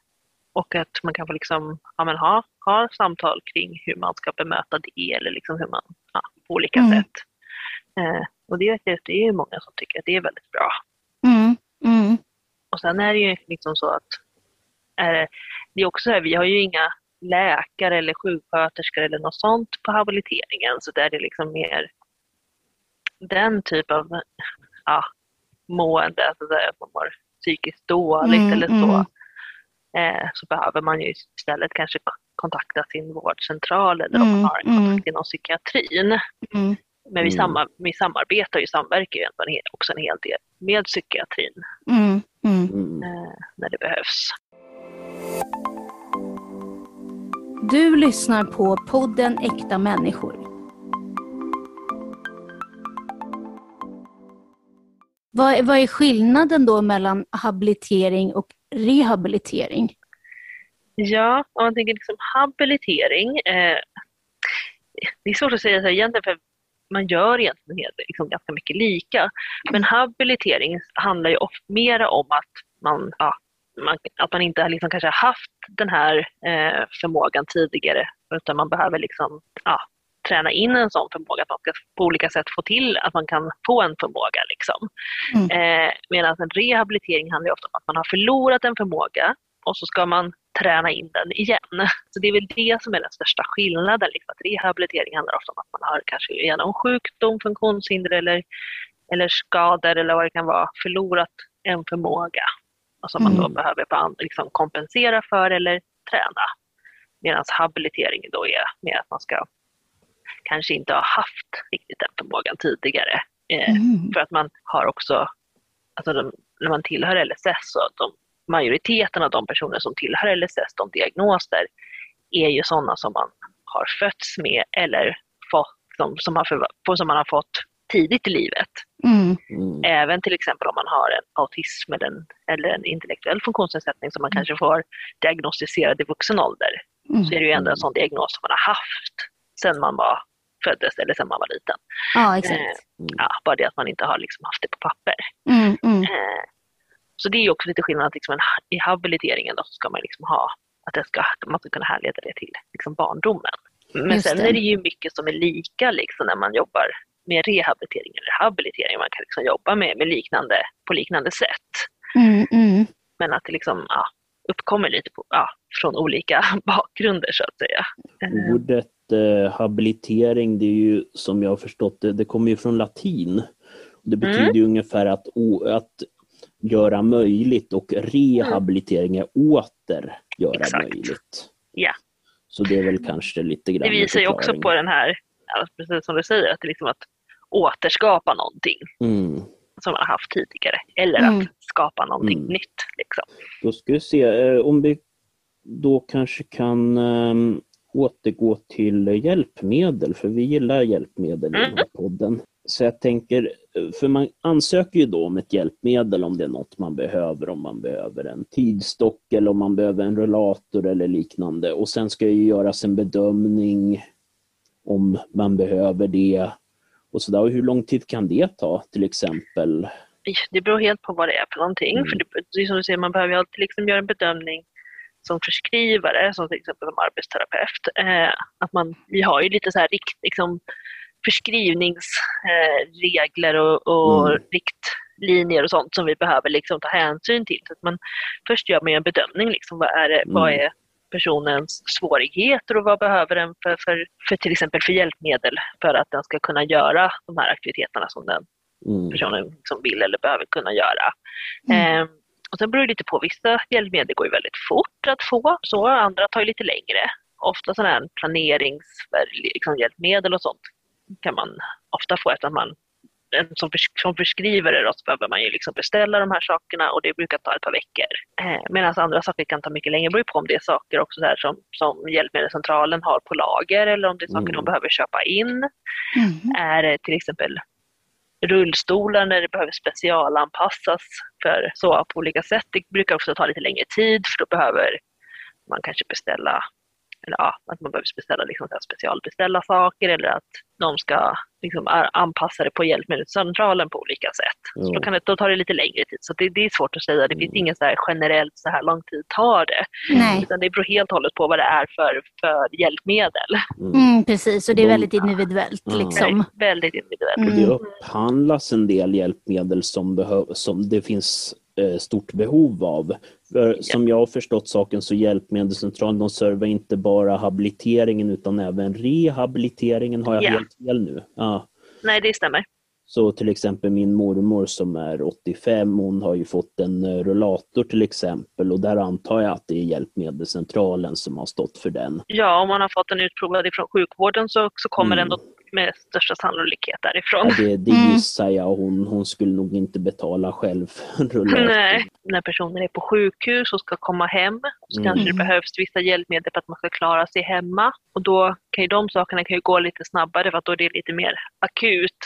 [SPEAKER 3] och att man kan få liksom, ja, men ha, ha samtal kring hur man ska bemöta det eller liksom hur man, ja, på olika
[SPEAKER 1] Mm.
[SPEAKER 3] sätt. Eh, och det, det är ju många som tycker att det är väldigt bra.
[SPEAKER 1] Mm. Mm.
[SPEAKER 3] Och sen är det ju liksom så att är det, det är också så här, vi har ju inga läkare eller sjuksköterskor eller något sånt på habiliteringen så där är det liksom mer den typ av ja, mående, alltså där att man mår psykiskt dåligt
[SPEAKER 1] Mm,
[SPEAKER 3] eller så.
[SPEAKER 1] mm.
[SPEAKER 3] Eh, så behöver man ju istället kanske kontakta sin vårdcentral eller om
[SPEAKER 1] Mm,
[SPEAKER 3] man har en
[SPEAKER 1] mm.
[SPEAKER 3] kontakt inom psykiatrin.
[SPEAKER 1] Mm.
[SPEAKER 3] Men vi,
[SPEAKER 2] Mm.
[SPEAKER 3] samar, vi samarbetar ju, samverkar ju ändå en hel- också en hel del med psykiatrin
[SPEAKER 1] Mm. Mm.
[SPEAKER 3] Eh, när det behövs.
[SPEAKER 1] Du lyssnar på podden Äkta människor. Vad, är- vad är skillnaden då mellan habilitering och rehabilitering?
[SPEAKER 3] Ja, om man tänker liksom habilitering. Eh, det är svårt att säga så här egentligen för man gör egentligen liksom ganska mycket lika. Men habilitering handlar ju ofta mera om att man, ja, man, att man inte liksom kanske har haft den här eh, förmågan tidigare utan man behöver liksom, ja, träna in en sån förmåga, att man ska på olika sätt få till att man kan få en förmåga. Liksom.
[SPEAKER 1] Mm.
[SPEAKER 3] Eh, Medan en rehabilitering handlar ju ofta om att man har förlorat en förmåga och så ska man träna in den igen. Så det är väl det som är den största skillnaden. Liksom. Att rehabilitering handlar ofta om att man har kanske genom sjukdom, funktionshinder eller eller skador eller vad det kan vara, förlorat en förmåga och som man då
[SPEAKER 2] Mm.
[SPEAKER 3] behöver liksom kompensera för eller träna. Medan habilitering då är mer att man ska kanske inte ha haft riktigt den förmågan tidigare. Eh,
[SPEAKER 1] Mm.
[SPEAKER 3] för att man har också, alltså de, när man tillhör LSS, så de, majoriteten av de personer som tillhör LSS, de diagnoser, är ju sådana som man har fötts med eller fått, som, som, har förva- som man har fått tidigt i livet.
[SPEAKER 1] Mm.
[SPEAKER 2] Mm.
[SPEAKER 3] Även till exempel om man har en autism eller en, eller en intellektuell funktionsnedsättning som man
[SPEAKER 1] Mm.
[SPEAKER 3] kanske får diagnostiserad i vuxen ålder,
[SPEAKER 1] Mm.
[SPEAKER 3] så är det ju ändå en sån diagnos som man har haft sedan man var, föddes eller sedan man var liten.
[SPEAKER 1] Ja, exakt.
[SPEAKER 3] Eh, Ja, bara det att man inte har liksom haft det på papper.
[SPEAKER 1] Mm. Mm.
[SPEAKER 3] Eh, Så det är ju också lite skillnad att liksom en, i habiliteringen då så ska man liksom ha att det ska, man ska kunna härleda det till liksom barndomen. Men
[SPEAKER 1] Just
[SPEAKER 3] sen
[SPEAKER 1] det.
[SPEAKER 3] är det ju mycket som är lika liksom när man jobbar med rehabilitering eller habilitering. Man kan liksom jobba med, med liknande, på liknande sätt.
[SPEAKER 1] Mm. Mm.
[SPEAKER 3] Men att det liksom, ja, uppkommer lite på, ja, från olika bakgrunder så att säga.
[SPEAKER 2] Ordet eh, habilitering, det är ju som jag har förstått det, det kommer ju från latin. Det betyder
[SPEAKER 3] Mm.
[SPEAKER 2] ju ungefär att, att göra möjligt och rehabilitering är åter göra
[SPEAKER 3] Exakt.
[SPEAKER 2] möjligt.
[SPEAKER 3] Ja.
[SPEAKER 2] Så det är väl kanske lite grann
[SPEAKER 3] Det visar ju också på den här, precis som du säger, att det är liksom att återskapa någonting
[SPEAKER 2] Mm.
[SPEAKER 3] som man har haft tidigare. Eller
[SPEAKER 1] Mm.
[SPEAKER 3] att skapa någonting
[SPEAKER 2] Mm.
[SPEAKER 3] nytt. Liksom.
[SPEAKER 2] Då ska vi se eh, om vi då kanske kan eh, återgå till hjälpmedel, för vi gillar hjälpmedel i den här podden. Så jag tänker, för man ansöker ju då om ett hjälpmedel om det är något man behöver, om man behöver en tidstock eller om man behöver en rullator eller liknande. Och sen ska ju göras en bedömning om man behöver det och sådär. Och hur lång tid kan det ta till exempel?
[SPEAKER 3] Det beror helt på vad det är för någonting.
[SPEAKER 2] Mm.
[SPEAKER 3] För det, det som du säger, man behöver ju alltid liksom göra en bedömning som förskrivare, som till exempel som arbetsterapeut. Eh, att man, vi har ju lite så här rikt, liksom, förskrivningsregler och, och
[SPEAKER 2] Mm.
[SPEAKER 3] riktlinjer och sånt som vi behöver liksom ta hänsyn till. Så att man, först gör man ju en bedömning. Liksom, vad, är det, vad
[SPEAKER 2] Mm.
[SPEAKER 3] är personens svårigheter och vad behöver den för, för, för till exempel för hjälpmedel för att den ska kunna göra de här aktiviteterna som den
[SPEAKER 2] Mm.
[SPEAKER 3] personen som vill eller behöver kunna göra.
[SPEAKER 1] Mm.
[SPEAKER 3] Eh, och sen beror det lite på, vissa hjälpmedel går ju väldigt fort att få, så andra tar ju lite längre. Ofta sådana här planeringshjälpmedel liksom, hjälpmedel och sånt kan man ofta få att man en som, som förskrivare då, så behöver man ju liksom beställa de här sakerna och det brukar ta ett par veckor. Eh, Medan andra saker kan ta mycket längre. Det beror på om det är saker också där som, som Hjälpmedelscentralen har på lager eller om det är saker
[SPEAKER 2] Mm.
[SPEAKER 3] de behöver köpa in
[SPEAKER 1] Mm.
[SPEAKER 3] är det till exempel rullstolar när det behöver specialanpassas för så på olika sätt. Det brukar också ta lite längre tid för då behöver man kanske beställa eller ja, att man behöver beställa liksom specialbeställa saker eller att de ska liksom anpassa det på hjälpmedelscentralen på olika sätt. Så
[SPEAKER 2] Ja.
[SPEAKER 3] då, kan det, då tar det lite längre tid. Så det, det är svårt att säga. Det finns
[SPEAKER 2] Mm.
[SPEAKER 3] inget så här generellt så här lång tid tar det.
[SPEAKER 1] Nej.
[SPEAKER 3] Utan det beror helt och hållet på vad det är för, för hjälpmedel.
[SPEAKER 2] Mm.
[SPEAKER 1] Mm, precis, och det är väldigt individuellt.
[SPEAKER 2] Ja.
[SPEAKER 1] Liksom.
[SPEAKER 3] Väldigt individuellt.
[SPEAKER 1] Mm.
[SPEAKER 2] Det upphandlas en del hjälpmedel som, behöv, som det finns eh, stort behov av. För, som jag har förstått saken så Hjälpmedelscentralen de servar inte bara habiliteringen utan även rehabiliteringen. Har jag
[SPEAKER 3] Ja.
[SPEAKER 2] helt fel nu? Ja.
[SPEAKER 3] Nej, det stämmer.
[SPEAKER 2] Så till exempel min mormor som är 85, hon har ju fått en eh, rullator till exempel och där antar jag att det är Hjälpmedelscentralen som har stått för den.
[SPEAKER 3] Ja, om man har fått den utprovad ifrån sjukvården så, så kommer
[SPEAKER 2] Mm.
[SPEAKER 3] den då med största sannolikhet därifrån.
[SPEAKER 2] Ja, det, det
[SPEAKER 1] Mm.
[SPEAKER 2] gissar jag, hon, hon skulle nog inte betala själv.
[SPEAKER 3] Nej. När personer är på sjukhus och ska komma hem så
[SPEAKER 2] Mm.
[SPEAKER 3] kanske det behövs vissa hjälpmedel för att man ska klara sig hemma. Och då kan ju de sakerna kan ju gå lite snabbare för att då är det lite mer akut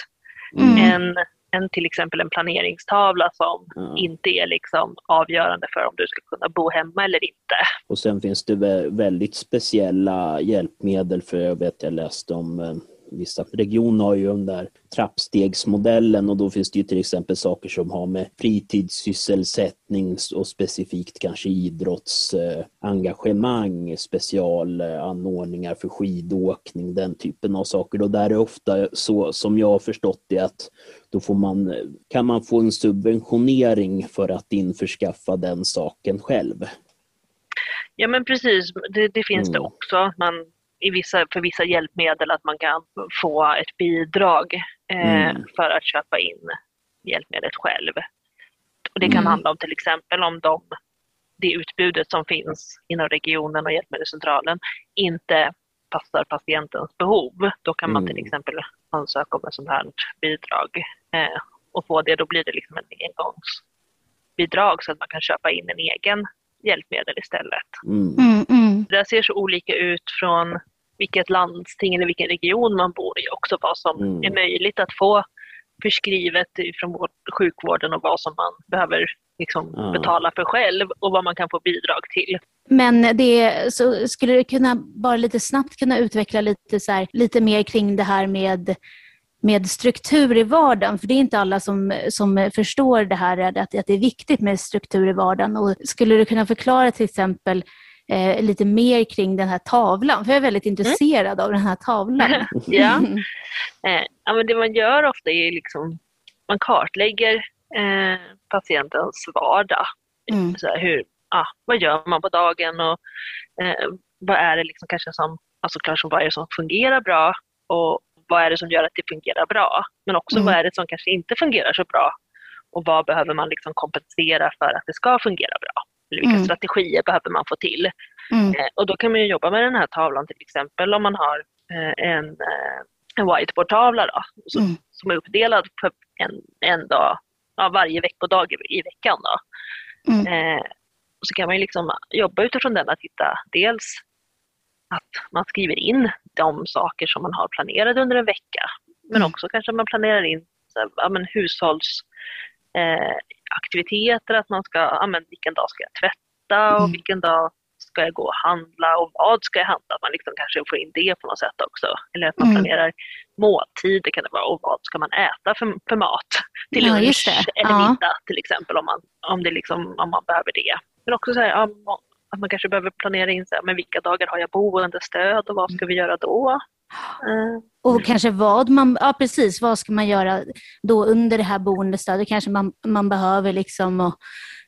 [SPEAKER 1] Mm.
[SPEAKER 3] än, än till exempel en planeringstavla som
[SPEAKER 2] Ja.
[SPEAKER 3] inte är liksom avgörande för om du ska kunna bo hemma eller inte.
[SPEAKER 2] Och sen finns det vä- väldigt speciella hjälpmedel för jag vet jag läste om eh, vissa regioner har ju den där trappstegsmodellen och då finns det ju till exempel saker som har med fritidssysselsättning och specifikt kanske idrottsengagemang, specialanordningar för skidåkning, den typen av saker. Och där är ofta så som jag har förstått det att då får man, kan man få en subventionering för att införskaffa den saken själv.
[SPEAKER 3] Ja men precis, det, det finns det
[SPEAKER 2] Mm.
[SPEAKER 3] också. att Man, i vissa, för vissa hjälpmedel att man kan få ett bidrag eh,
[SPEAKER 2] Mm.
[SPEAKER 3] för att köpa in hjälpmedlet själv. Och det kan
[SPEAKER 1] Mm.
[SPEAKER 3] handla om till exempel om de, det utbudet som finns inom regionen och hjälpmedelscentralen inte passar patientens behov. Då kan man till
[SPEAKER 2] Mm.
[SPEAKER 3] exempel ansöka om ett sånt här bidrag eh, och få det. Då blir det liksom en engångsbidrag så att man kan köpa in en egen hjälpmedel istället.
[SPEAKER 2] Mm.
[SPEAKER 1] Mm, mm.
[SPEAKER 3] Det ser så olika ut från vilket landsting eller vilken region man bor i också vad som
[SPEAKER 2] Mm.
[SPEAKER 3] är möjligt att få förskrivet från vår, sjukvården och vad som man behöver liksom
[SPEAKER 2] Ja.
[SPEAKER 3] betala för själv och vad man kan få bidrag till.
[SPEAKER 1] Men det, så skulle du kunna bara lite snabbt kunna utveckla lite, så här, lite mer kring det här med, med struktur i vardagen? För det är inte alla som, som förstår det här att, att det är viktigt med struktur i vardagen. Och skulle du kunna förklara till exempel eh, lite mer kring den här tavlan? För jag är väldigt intresserad av den här tavlan.
[SPEAKER 3] Ja. Eh, ja, men det man gör ofta är liksom man kartlägger eh, patientens vardag.
[SPEAKER 1] Mm.
[SPEAKER 3] Så här, hur, ja, vad gör man på dagen och eh, vad är det liksom kanske som, alltså vad är det som fungerar bra och vad är det som gör att det fungerar bra? Men också
[SPEAKER 1] Mm.
[SPEAKER 3] vad är det som kanske inte fungerar så bra och vad behöver man liksom kompensera för att det ska fungera bra? Vilka
[SPEAKER 1] Mm.
[SPEAKER 3] strategier behöver man få till?
[SPEAKER 1] Mm.
[SPEAKER 3] Eh, och då kan man ju jobba med den här tavlan till exempel om man har eh, en, eh, en whiteboardtavla då, så,
[SPEAKER 1] Mm.
[SPEAKER 3] som är uppdelad för en, en dag, ja, varje veckodag i, i veckan. Då.
[SPEAKER 1] Mm.
[SPEAKER 3] Eh, och så kan man ju liksom jobba utifrån den att hitta dels att man skriver in de saker som man har planerade under en vecka. Men
[SPEAKER 1] Mm.
[SPEAKER 3] också kanske man planerar in så här, ja, men hushålls eh, aktiviteter, att man ska, ja, men vilken dag ska jag tvätta och
[SPEAKER 1] Mm.
[SPEAKER 3] vilken dag ska jag gå och handla och vad ska jag handla? Att man liksom kanske får in det på något sätt också. Eller att man
[SPEAKER 1] Mm.
[SPEAKER 3] planerar måltider kan det vara och vad ska man äta för, för mat till
[SPEAKER 1] Ja,
[SPEAKER 3] lunch eller
[SPEAKER 1] Ja.
[SPEAKER 3] middag till exempel om man, om det liksom, om man behöver det. Men också så här, ja, att man kanske behöver planera in så här, men vilka dagar har jag boendestöd och vad ska vi göra då?
[SPEAKER 1] Och kanske vad man, ja precis, vad ska man göra då under det här boendestödet? Kanske man, man behöver liksom och,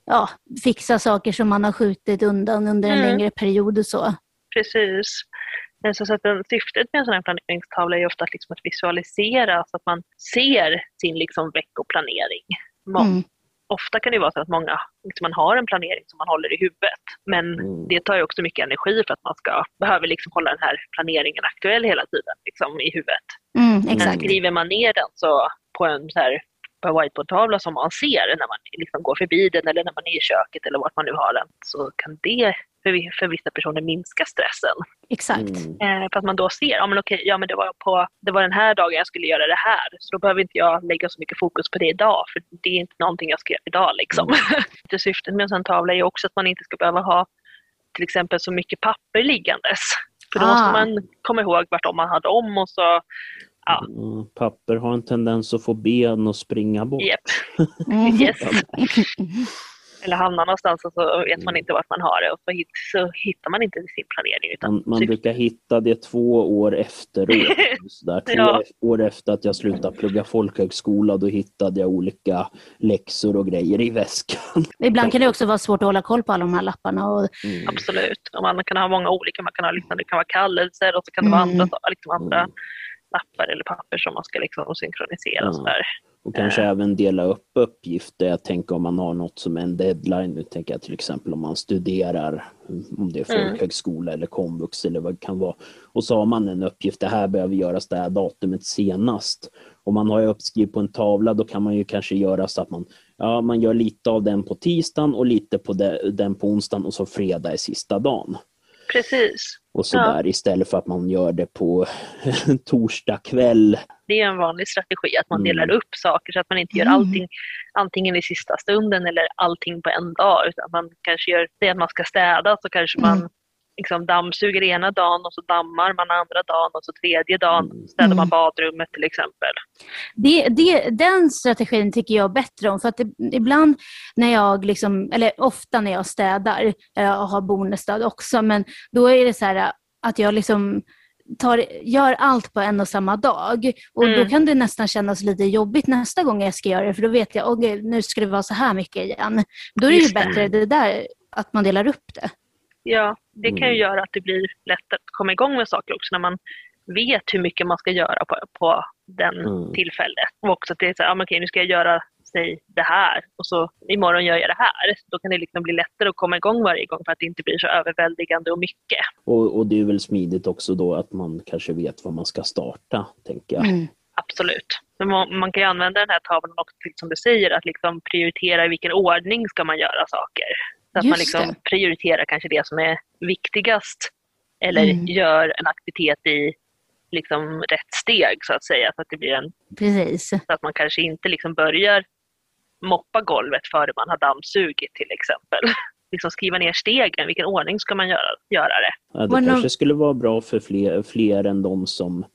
[SPEAKER 1] ja, fixa saker som man har skjutit undan under en
[SPEAKER 3] Mm.
[SPEAKER 1] längre period och så.
[SPEAKER 3] Precis. Så, så att syftet med en sån här planeringstavla är ofta att, liksom att visualisera så att man ser sin liksom veckoplanering.
[SPEAKER 1] Mm.
[SPEAKER 3] Ofta kan det vara så att många liksom man har en planering som man håller i huvudet. Men
[SPEAKER 2] Mm.
[SPEAKER 3] det tar ju också mycket energi för att man ska, behöver liksom hålla den här planeringen aktuell hela tiden liksom, i huvudet.
[SPEAKER 1] Mm,
[SPEAKER 3] Men skriver man ner den så på en så här på en whiteboardtavla som man ser när man liksom går förbi den eller när man är i köket eller vart man nu har den så kan det för, för vissa personer minska stressen.
[SPEAKER 1] Exakt.
[SPEAKER 2] Mm.
[SPEAKER 3] Eh, för att man då ser, ja men okej, ja men det var, på, det var den här dagen jag skulle göra det här. Så då behöver inte jag lägga så mycket fokus på det idag, för det är inte någonting jag ska göra idag liksom. det syftet med en sån tavla är också att man inte ska behöva ha till exempel så mycket papper liggandes. För då
[SPEAKER 1] Ah.
[SPEAKER 3] måste man komma ihåg vart om man hade om och så, Ja.
[SPEAKER 2] Mm, Papper har en tendens att få ben och springa bort.
[SPEAKER 3] Japp.
[SPEAKER 1] Mm.
[SPEAKER 3] Yes. eller hamna någonstans och så vet man inte vart man har det och så, hit, så hittar man inte sin planering. Utan
[SPEAKER 2] Man, man
[SPEAKER 3] syftet-
[SPEAKER 2] brukar hitta det två år efteråt. Sådär. Två
[SPEAKER 3] Ja.
[SPEAKER 2] år efter att jag slutade plugga folkhögskola, då hittade jag olika läxor och grejer i väskan.
[SPEAKER 1] Ibland kan det också vara svårt att hålla koll på alla de här lapparna. Och,
[SPEAKER 2] Mm.
[SPEAKER 3] Absolut. Och man kan ha många olika, man kan ha liksom, det kan vara kallelser och så kan det vara
[SPEAKER 1] Mm.
[SPEAKER 3] andra, liksom andra
[SPEAKER 2] Mm.
[SPEAKER 3] Lappar eller papper som man ska liksom synkronisera och
[SPEAKER 2] Ja.
[SPEAKER 3] sådär.
[SPEAKER 2] Och kanske även dela upp uppgifter. Jag tänker om man har något som en deadline. Nu tänker jag till exempel om man studerar, om det är
[SPEAKER 3] Mm.
[SPEAKER 2] folkhögskola eller komvux eller vad det kan vara. Och så har man en uppgift, det här behöver göras det här datumet senast. Om man har uppskrivet på en tavla då kan man ju kanske göra så att man, ja, man gör lite av den på tisdagen och lite på de, den på onsdagen och så fredag är sista dagen.
[SPEAKER 3] Precis.
[SPEAKER 2] Och så där istället för att man gör det på torsdag kväll.
[SPEAKER 3] Det är en vanlig strategi att man
[SPEAKER 2] Mm.
[SPEAKER 3] delar upp saker så att man inte gör
[SPEAKER 1] Mm.
[SPEAKER 3] allting antingen i sista stunden eller allting på en dag. Utan man kanske gör det att man ska städa så kanske man
[SPEAKER 1] Mm.
[SPEAKER 3] Liksom dammsuger ena dagen och så dammar man andra dagen och så tredje dagen
[SPEAKER 2] Mm.
[SPEAKER 3] städar man
[SPEAKER 1] Mm.
[SPEAKER 3] badrummet till exempel.
[SPEAKER 1] det, det, den strategin tycker jag bättre om. För att det, ibland när jag, liksom, eller ofta när jag städar, jag har boendestöd också, men då är det så här att jag liksom tar, gör allt på en och samma dag. Och
[SPEAKER 3] Mm.
[SPEAKER 1] Då kan det nästan kännas lite jobbigt nästa gång jag ska göra det, för då vet jag att nu ska det vara så här mycket igen. Då är det ju
[SPEAKER 3] Just
[SPEAKER 1] bättre det där, att man delar upp det.
[SPEAKER 3] Ja, det kan ju
[SPEAKER 2] Mm.
[SPEAKER 3] göra att det blir lättare att komma igång med saker också när man vet hur mycket man ska göra på, på den
[SPEAKER 2] Mm.
[SPEAKER 3] tillfället. Och också att det är så här, men okej, nu ska jag göra sig det här och så imorgon gör jag det här. Då kan det liksom bli lättare att komma igång varje gång för att det inte blir så överväldigande och mycket.
[SPEAKER 2] Och, och det är väl smidigt också då att man kanske vet var man ska starta, tänker jag.
[SPEAKER 1] Mm.
[SPEAKER 3] Absolut. Men man, man kan ju använda den här tavlan också till, som du säger, att liksom prioritera i vilken ordning ska man göra saker. Så att man
[SPEAKER 1] Just
[SPEAKER 3] liksom
[SPEAKER 1] det.
[SPEAKER 3] prioriterar kanske det som är viktigast eller
[SPEAKER 1] Mm.
[SPEAKER 3] gör en aktivitet i liksom rätt steg så att säga. Så att, det blir en,
[SPEAKER 1] Precis.
[SPEAKER 3] så att man kanske inte liksom börjar moppa golvet före man har dammsugit till exempel. liksom skriva ner stegen, vilken ordning ska man göra, göra det?
[SPEAKER 2] Ja, det
[SPEAKER 1] det
[SPEAKER 2] kanske
[SPEAKER 1] någon-
[SPEAKER 2] skulle vara bra för fler, fler än de som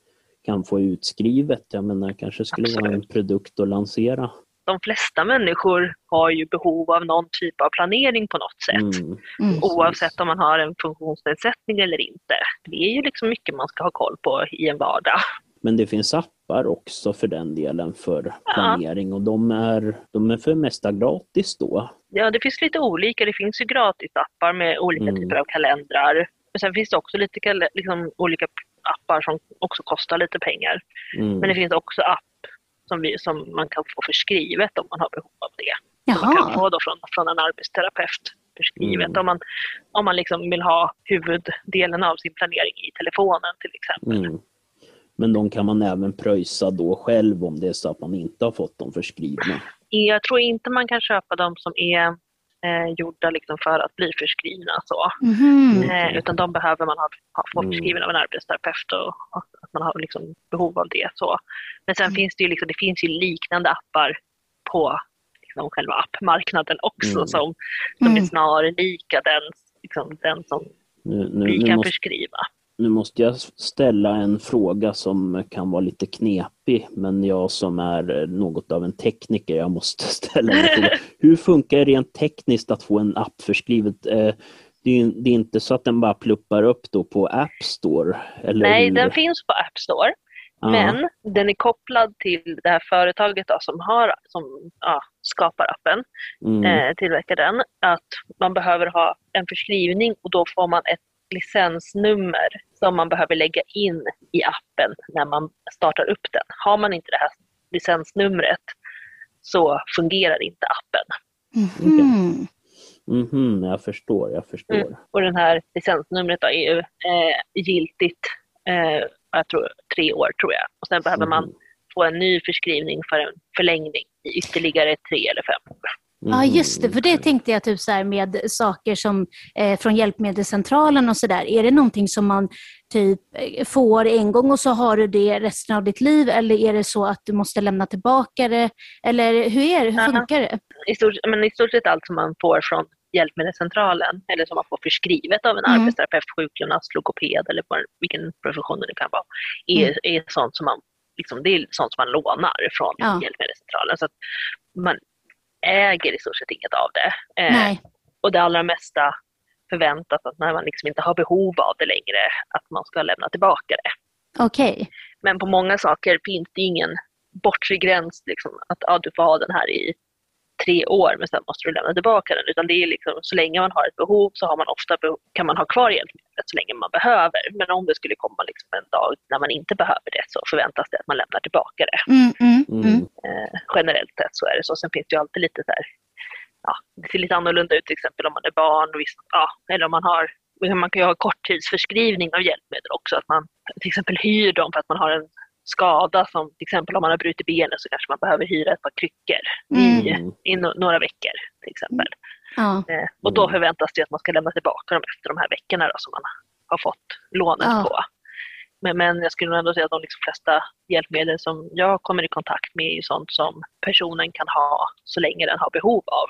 [SPEAKER 2] kan få utskrivet. Jag menar, kanske skulle vara en
[SPEAKER 3] Absolut.
[SPEAKER 2] produkt att lansera.
[SPEAKER 3] De flesta människor har ju behov av någon typ av planering på något sätt.
[SPEAKER 2] Mm.
[SPEAKER 1] Mm.
[SPEAKER 3] Oavsett om man har en funktionsnedsättning eller inte. Det är ju liksom mycket man ska ha koll på i en vardag.
[SPEAKER 2] Men det finns appar också för den delen för planering och de är, de är för det mesta gratis då.
[SPEAKER 3] Ja, det finns lite olika. Det finns ju gratisappar med olika
[SPEAKER 2] Mm.
[SPEAKER 3] typer av kalendrar. Men sen finns det också lite liksom, olika appar som också kostar lite pengar.
[SPEAKER 2] Mm.
[SPEAKER 3] Men det finns också app som, vi, som man kan få förskrivet om man har behov av det. Som man kan
[SPEAKER 1] Jaha.
[SPEAKER 3] få då från, från en arbetsterapeut förskrivet.
[SPEAKER 2] Mm.
[SPEAKER 3] Om man, om man liksom vill ha huvuddelen av sin planering i telefonen till exempel.
[SPEAKER 2] Mm. Men de kan man även pröjsa då själv om det är så att man inte har fått dem förskrivna.
[SPEAKER 3] Jag tror inte man kan köpa de som är eh, gjorda liksom för att bli förskrivna. Så.
[SPEAKER 1] Mhm.
[SPEAKER 3] Eh, utan de behöver man ha, ha, få
[SPEAKER 2] Mm.
[SPEAKER 3] förskrivna av en arbetsterapeut och, och att man har liksom behov av det. Så. Men sen
[SPEAKER 1] Mm.
[SPEAKER 3] finns det ju, liksom, det finns ju liknande appar på liksom, själva appmarknaden också
[SPEAKER 2] Mm.
[SPEAKER 3] som, som
[SPEAKER 1] Mm.
[SPEAKER 3] är snarlika den, liksom, den som
[SPEAKER 2] Nu, nu,
[SPEAKER 3] vi
[SPEAKER 2] nu,
[SPEAKER 3] kan
[SPEAKER 2] måste,
[SPEAKER 3] förskriva.
[SPEAKER 2] nu måste jag ställa en fråga som kan vara lite knepig, men jag som är något av en tekniker, jag måste ställa en fråga. Hur funkar det rent tekniskt att få en app förskrivet? Det är, ju- det är inte så att den bara pluppar upp då på App Store? Eller
[SPEAKER 3] Nej,
[SPEAKER 2] hur?
[SPEAKER 3] den finns på App Store.
[SPEAKER 2] Ja.
[SPEAKER 3] Men den är kopplad till det här företaget då, som, har, som ja, skapar appen.
[SPEAKER 2] Mm.
[SPEAKER 3] eh, tillverkar den, att man behöver ha en förskrivning och då får man ett licensnummer som man behöver lägga in i appen när man startar upp den. Har man inte det här licensnumret så fungerar inte appen.
[SPEAKER 1] Mhm.
[SPEAKER 2] Mhm, jag förstår, jag förstår.
[SPEAKER 3] Mm. Och det här licensnumret då är ju eh, giltigt eh, jag tror, tre år tror jag. Och sen behöver man
[SPEAKER 2] Mhm.
[SPEAKER 3] få en ny förskrivning för en förlängning i ytterligare tre eller fem år.
[SPEAKER 1] Ja,
[SPEAKER 2] Mhm,
[SPEAKER 1] just det. För det tänkte jag typ så här med saker som eh, från Hjälpmedelscentralen och sådär. Är det någonting som man typ eh, får en gång och så har du det resten av ditt liv? Eller är det så att du måste lämna tillbaka det? Eller hur är det? Hur funkar det?
[SPEAKER 3] i stort, men i stort sett allt som man får från Hjälpmedelscentralen eller som man får förskrivet av en
[SPEAKER 1] Mm.
[SPEAKER 3] arbetsterapeut, sjukgymnast, logoped eller vilken profession det kan vara, är,
[SPEAKER 1] Mm.
[SPEAKER 3] är sånt som man liksom, det är sånt som man lånar från
[SPEAKER 1] Ja.
[SPEAKER 3] Hjälpmedelscentralen. Så att man äger i stort sett inget av det. Eh, och det allra mesta förväntas att när man liksom inte har behov av det längre, att man ska lämna tillbaka det.
[SPEAKER 1] Okej.
[SPEAKER 3] Men på många saker finns det ingen bortre gräns, liksom, att ja, du får ha den här i tre år men sen måste du lämna tillbaka den. Utan det är liksom, så länge man har ett behov så har man ofta behov, kan man ha kvar hjälpmedlet så länge man behöver. Men om det skulle komma liksom en dag när man inte behöver det så förväntas det att man lämnar tillbaka det.
[SPEAKER 1] Mm, mm, mm.
[SPEAKER 2] Mm.
[SPEAKER 3] Eh, generellt sett så är det så. Sen finns det ju alltid lite så här, ja, det ser lite annorlunda ut till exempel om man är barn och visst, ja, eller om man har man kan ju ha korttidsförskrivning av hjälpmedel också. Att man till exempel hyr dem för att man har en skada som till exempel om man har brutit benet så kanske man behöver hyra ett par kryckor i,
[SPEAKER 2] Mm.
[SPEAKER 3] i no- några veckor till exempel.
[SPEAKER 1] Ja.
[SPEAKER 3] Eh, och då
[SPEAKER 2] Mm.
[SPEAKER 3] förväntas det att man ska lämna tillbaka dem efter de här veckorna då, som man har fått lånet
[SPEAKER 1] Ja.
[SPEAKER 3] på. Men, men jag skulle ändå säga att de liksom flesta hjälpmedel som jag kommer i kontakt med är ju sånt som personen kan ha så länge den har behov av.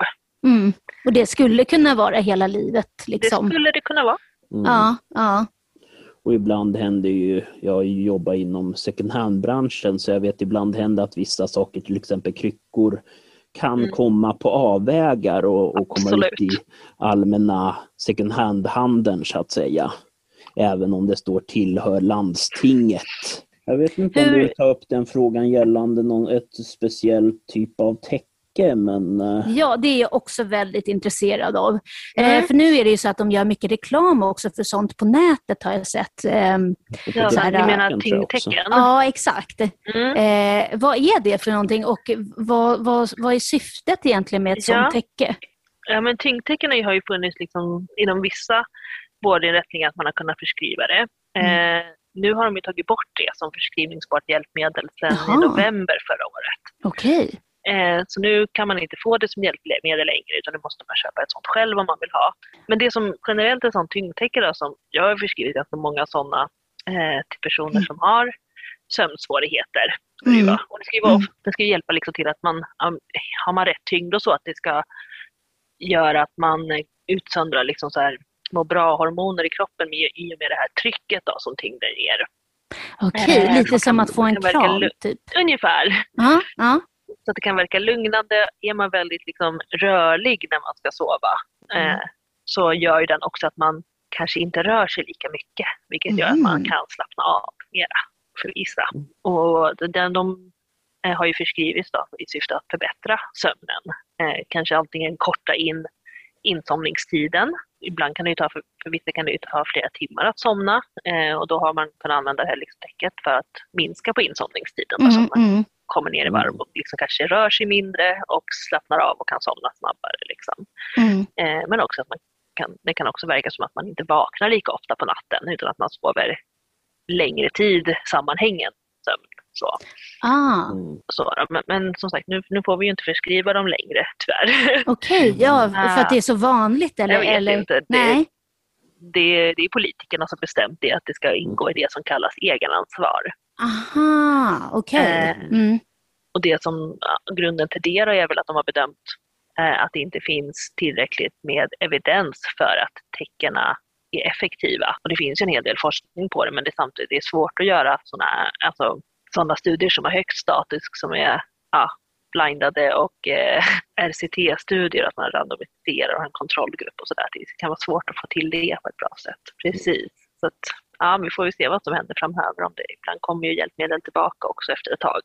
[SPEAKER 1] Mm. Och det skulle kunna vara hela livet. Liksom.
[SPEAKER 3] Det skulle det kunna vara.
[SPEAKER 2] Mm.
[SPEAKER 1] Ja, ja.
[SPEAKER 2] Och ibland händer ju, jag jobbar inom second hand-branschen så jag vet ibland händer att vissa saker, till exempel kryckor, kan
[SPEAKER 3] Mm.
[SPEAKER 2] komma på avvägar och, och komma ut i allmänna second hand-handeln så att säga. Även om det står tillhör landstinget. Jag vet inte om du vill ta upp den frågan gällande någon, ett speciell typ av täcke täcke men eh,
[SPEAKER 1] Ja, det är jag också väldigt intresserad av.
[SPEAKER 3] Mm.
[SPEAKER 1] Eh, för nu är det ju så att de gör mycket reklam också för sånt på nätet har jag sett. Ehm,
[SPEAKER 3] Ja,
[SPEAKER 1] Så här,
[SPEAKER 3] du
[SPEAKER 2] tecken
[SPEAKER 3] menar tyngdtecken?
[SPEAKER 1] ja, exakt.
[SPEAKER 3] Mm.
[SPEAKER 1] Eh, vad är det för någonting och vad, vad, vad är syftet egentligen med ett
[SPEAKER 3] Ja.
[SPEAKER 1] sånt täcke?
[SPEAKER 3] Ja, men tyngdtecken har ju funnits liksom inom vissa vårdinrättningar att man har kunnat förskriva det. Eh, nu har de ju tagit bort det som förskrivningsbart hjälpmedel sedan i november förra året.
[SPEAKER 1] Okej.
[SPEAKER 3] Eh, så nu kan man inte få det som hjälpmedel längre utan nu måste man köpa ett sånt själv om man vill ha. Men det som generellt är sånt tyngdtäcke då, som jag har förskrivit ganska många sådana eh, till personer
[SPEAKER 1] Mm.
[SPEAKER 3] som har sömnsvårigheter.
[SPEAKER 1] Mm.
[SPEAKER 3] Och det ska vara,
[SPEAKER 1] Mm.
[SPEAKER 3] det ska hjälpa liksom till att man, har man rätt tyngd och så, att det ska göra att man utsöndrar liksom så här må bra hormoner i kroppen med, i och med det här trycket då, som tyngden ger.
[SPEAKER 1] Okej,
[SPEAKER 3] Eh,
[SPEAKER 1] lite som att få en kram typ.
[SPEAKER 3] Ungefär.
[SPEAKER 1] Ja, ja.
[SPEAKER 3] Så att det kan verka lugnande. Är man väldigt liksom rörlig när man ska sova
[SPEAKER 1] Mm.
[SPEAKER 3] eh, så gör ju den också att man kanske inte rör sig lika mycket. Vilket gör att man
[SPEAKER 1] Mm.
[SPEAKER 3] kan slappna av mera för vissa. Och den, de eh, har ju förskrivits då, i syfte att förbättra sömnen. Eh, kanske antingen korta in insomningstiden. Ibland kan det ta, för, för vissa kan det ta flera timmar att somna. Eh, och då har man kunnat använda det här liksom täcket för att minska på insomningstiden.
[SPEAKER 1] Mm, mm.
[SPEAKER 3] Kommer ner i varv och liksom kanske rör sig mindre och slappnar av och kan somna snabbare. Liksom.
[SPEAKER 1] Mm.
[SPEAKER 3] Eh, men också att man kan, det kan också verka som att man inte vaknar lika ofta på natten utan att man sover längre tid sammanhängande sömn. Så,
[SPEAKER 1] Ah,
[SPEAKER 2] Mm.
[SPEAKER 3] så, men, men som sagt, nu, nu får vi ju inte förskriva dem längre tyvärr.
[SPEAKER 1] Okej, ja, för att det är så vanligt eller?
[SPEAKER 3] Jag vet
[SPEAKER 1] eller?
[SPEAKER 3] inte. Det-
[SPEAKER 1] Nej.
[SPEAKER 3] Det, det är politikerna som bestämt det, att det ska ingå i det som kallas egenansvar.
[SPEAKER 1] Aha, okej.
[SPEAKER 3] Eh,
[SPEAKER 1] Mm.
[SPEAKER 3] Och det som, grunden till det är väl att de har bedömt eh, att det inte finns tillräckligt med evidens för att tecknen är effektiva. Och det finns ju en hel del forskning på det men det är samtidigt det är svårt att göra sådana alltså, såna studier som har högt status som är ja, blindade och eh, RCT-studier, att man randomiserar och har en kontrollgrupp och sådär. Det kan vara svårt att få till det på ett bra sätt. Precis. Så att, ja, vi får ju se vad som händer framöver. Om det, ibland kommer ju hjälpmedel tillbaka också efter ett tag.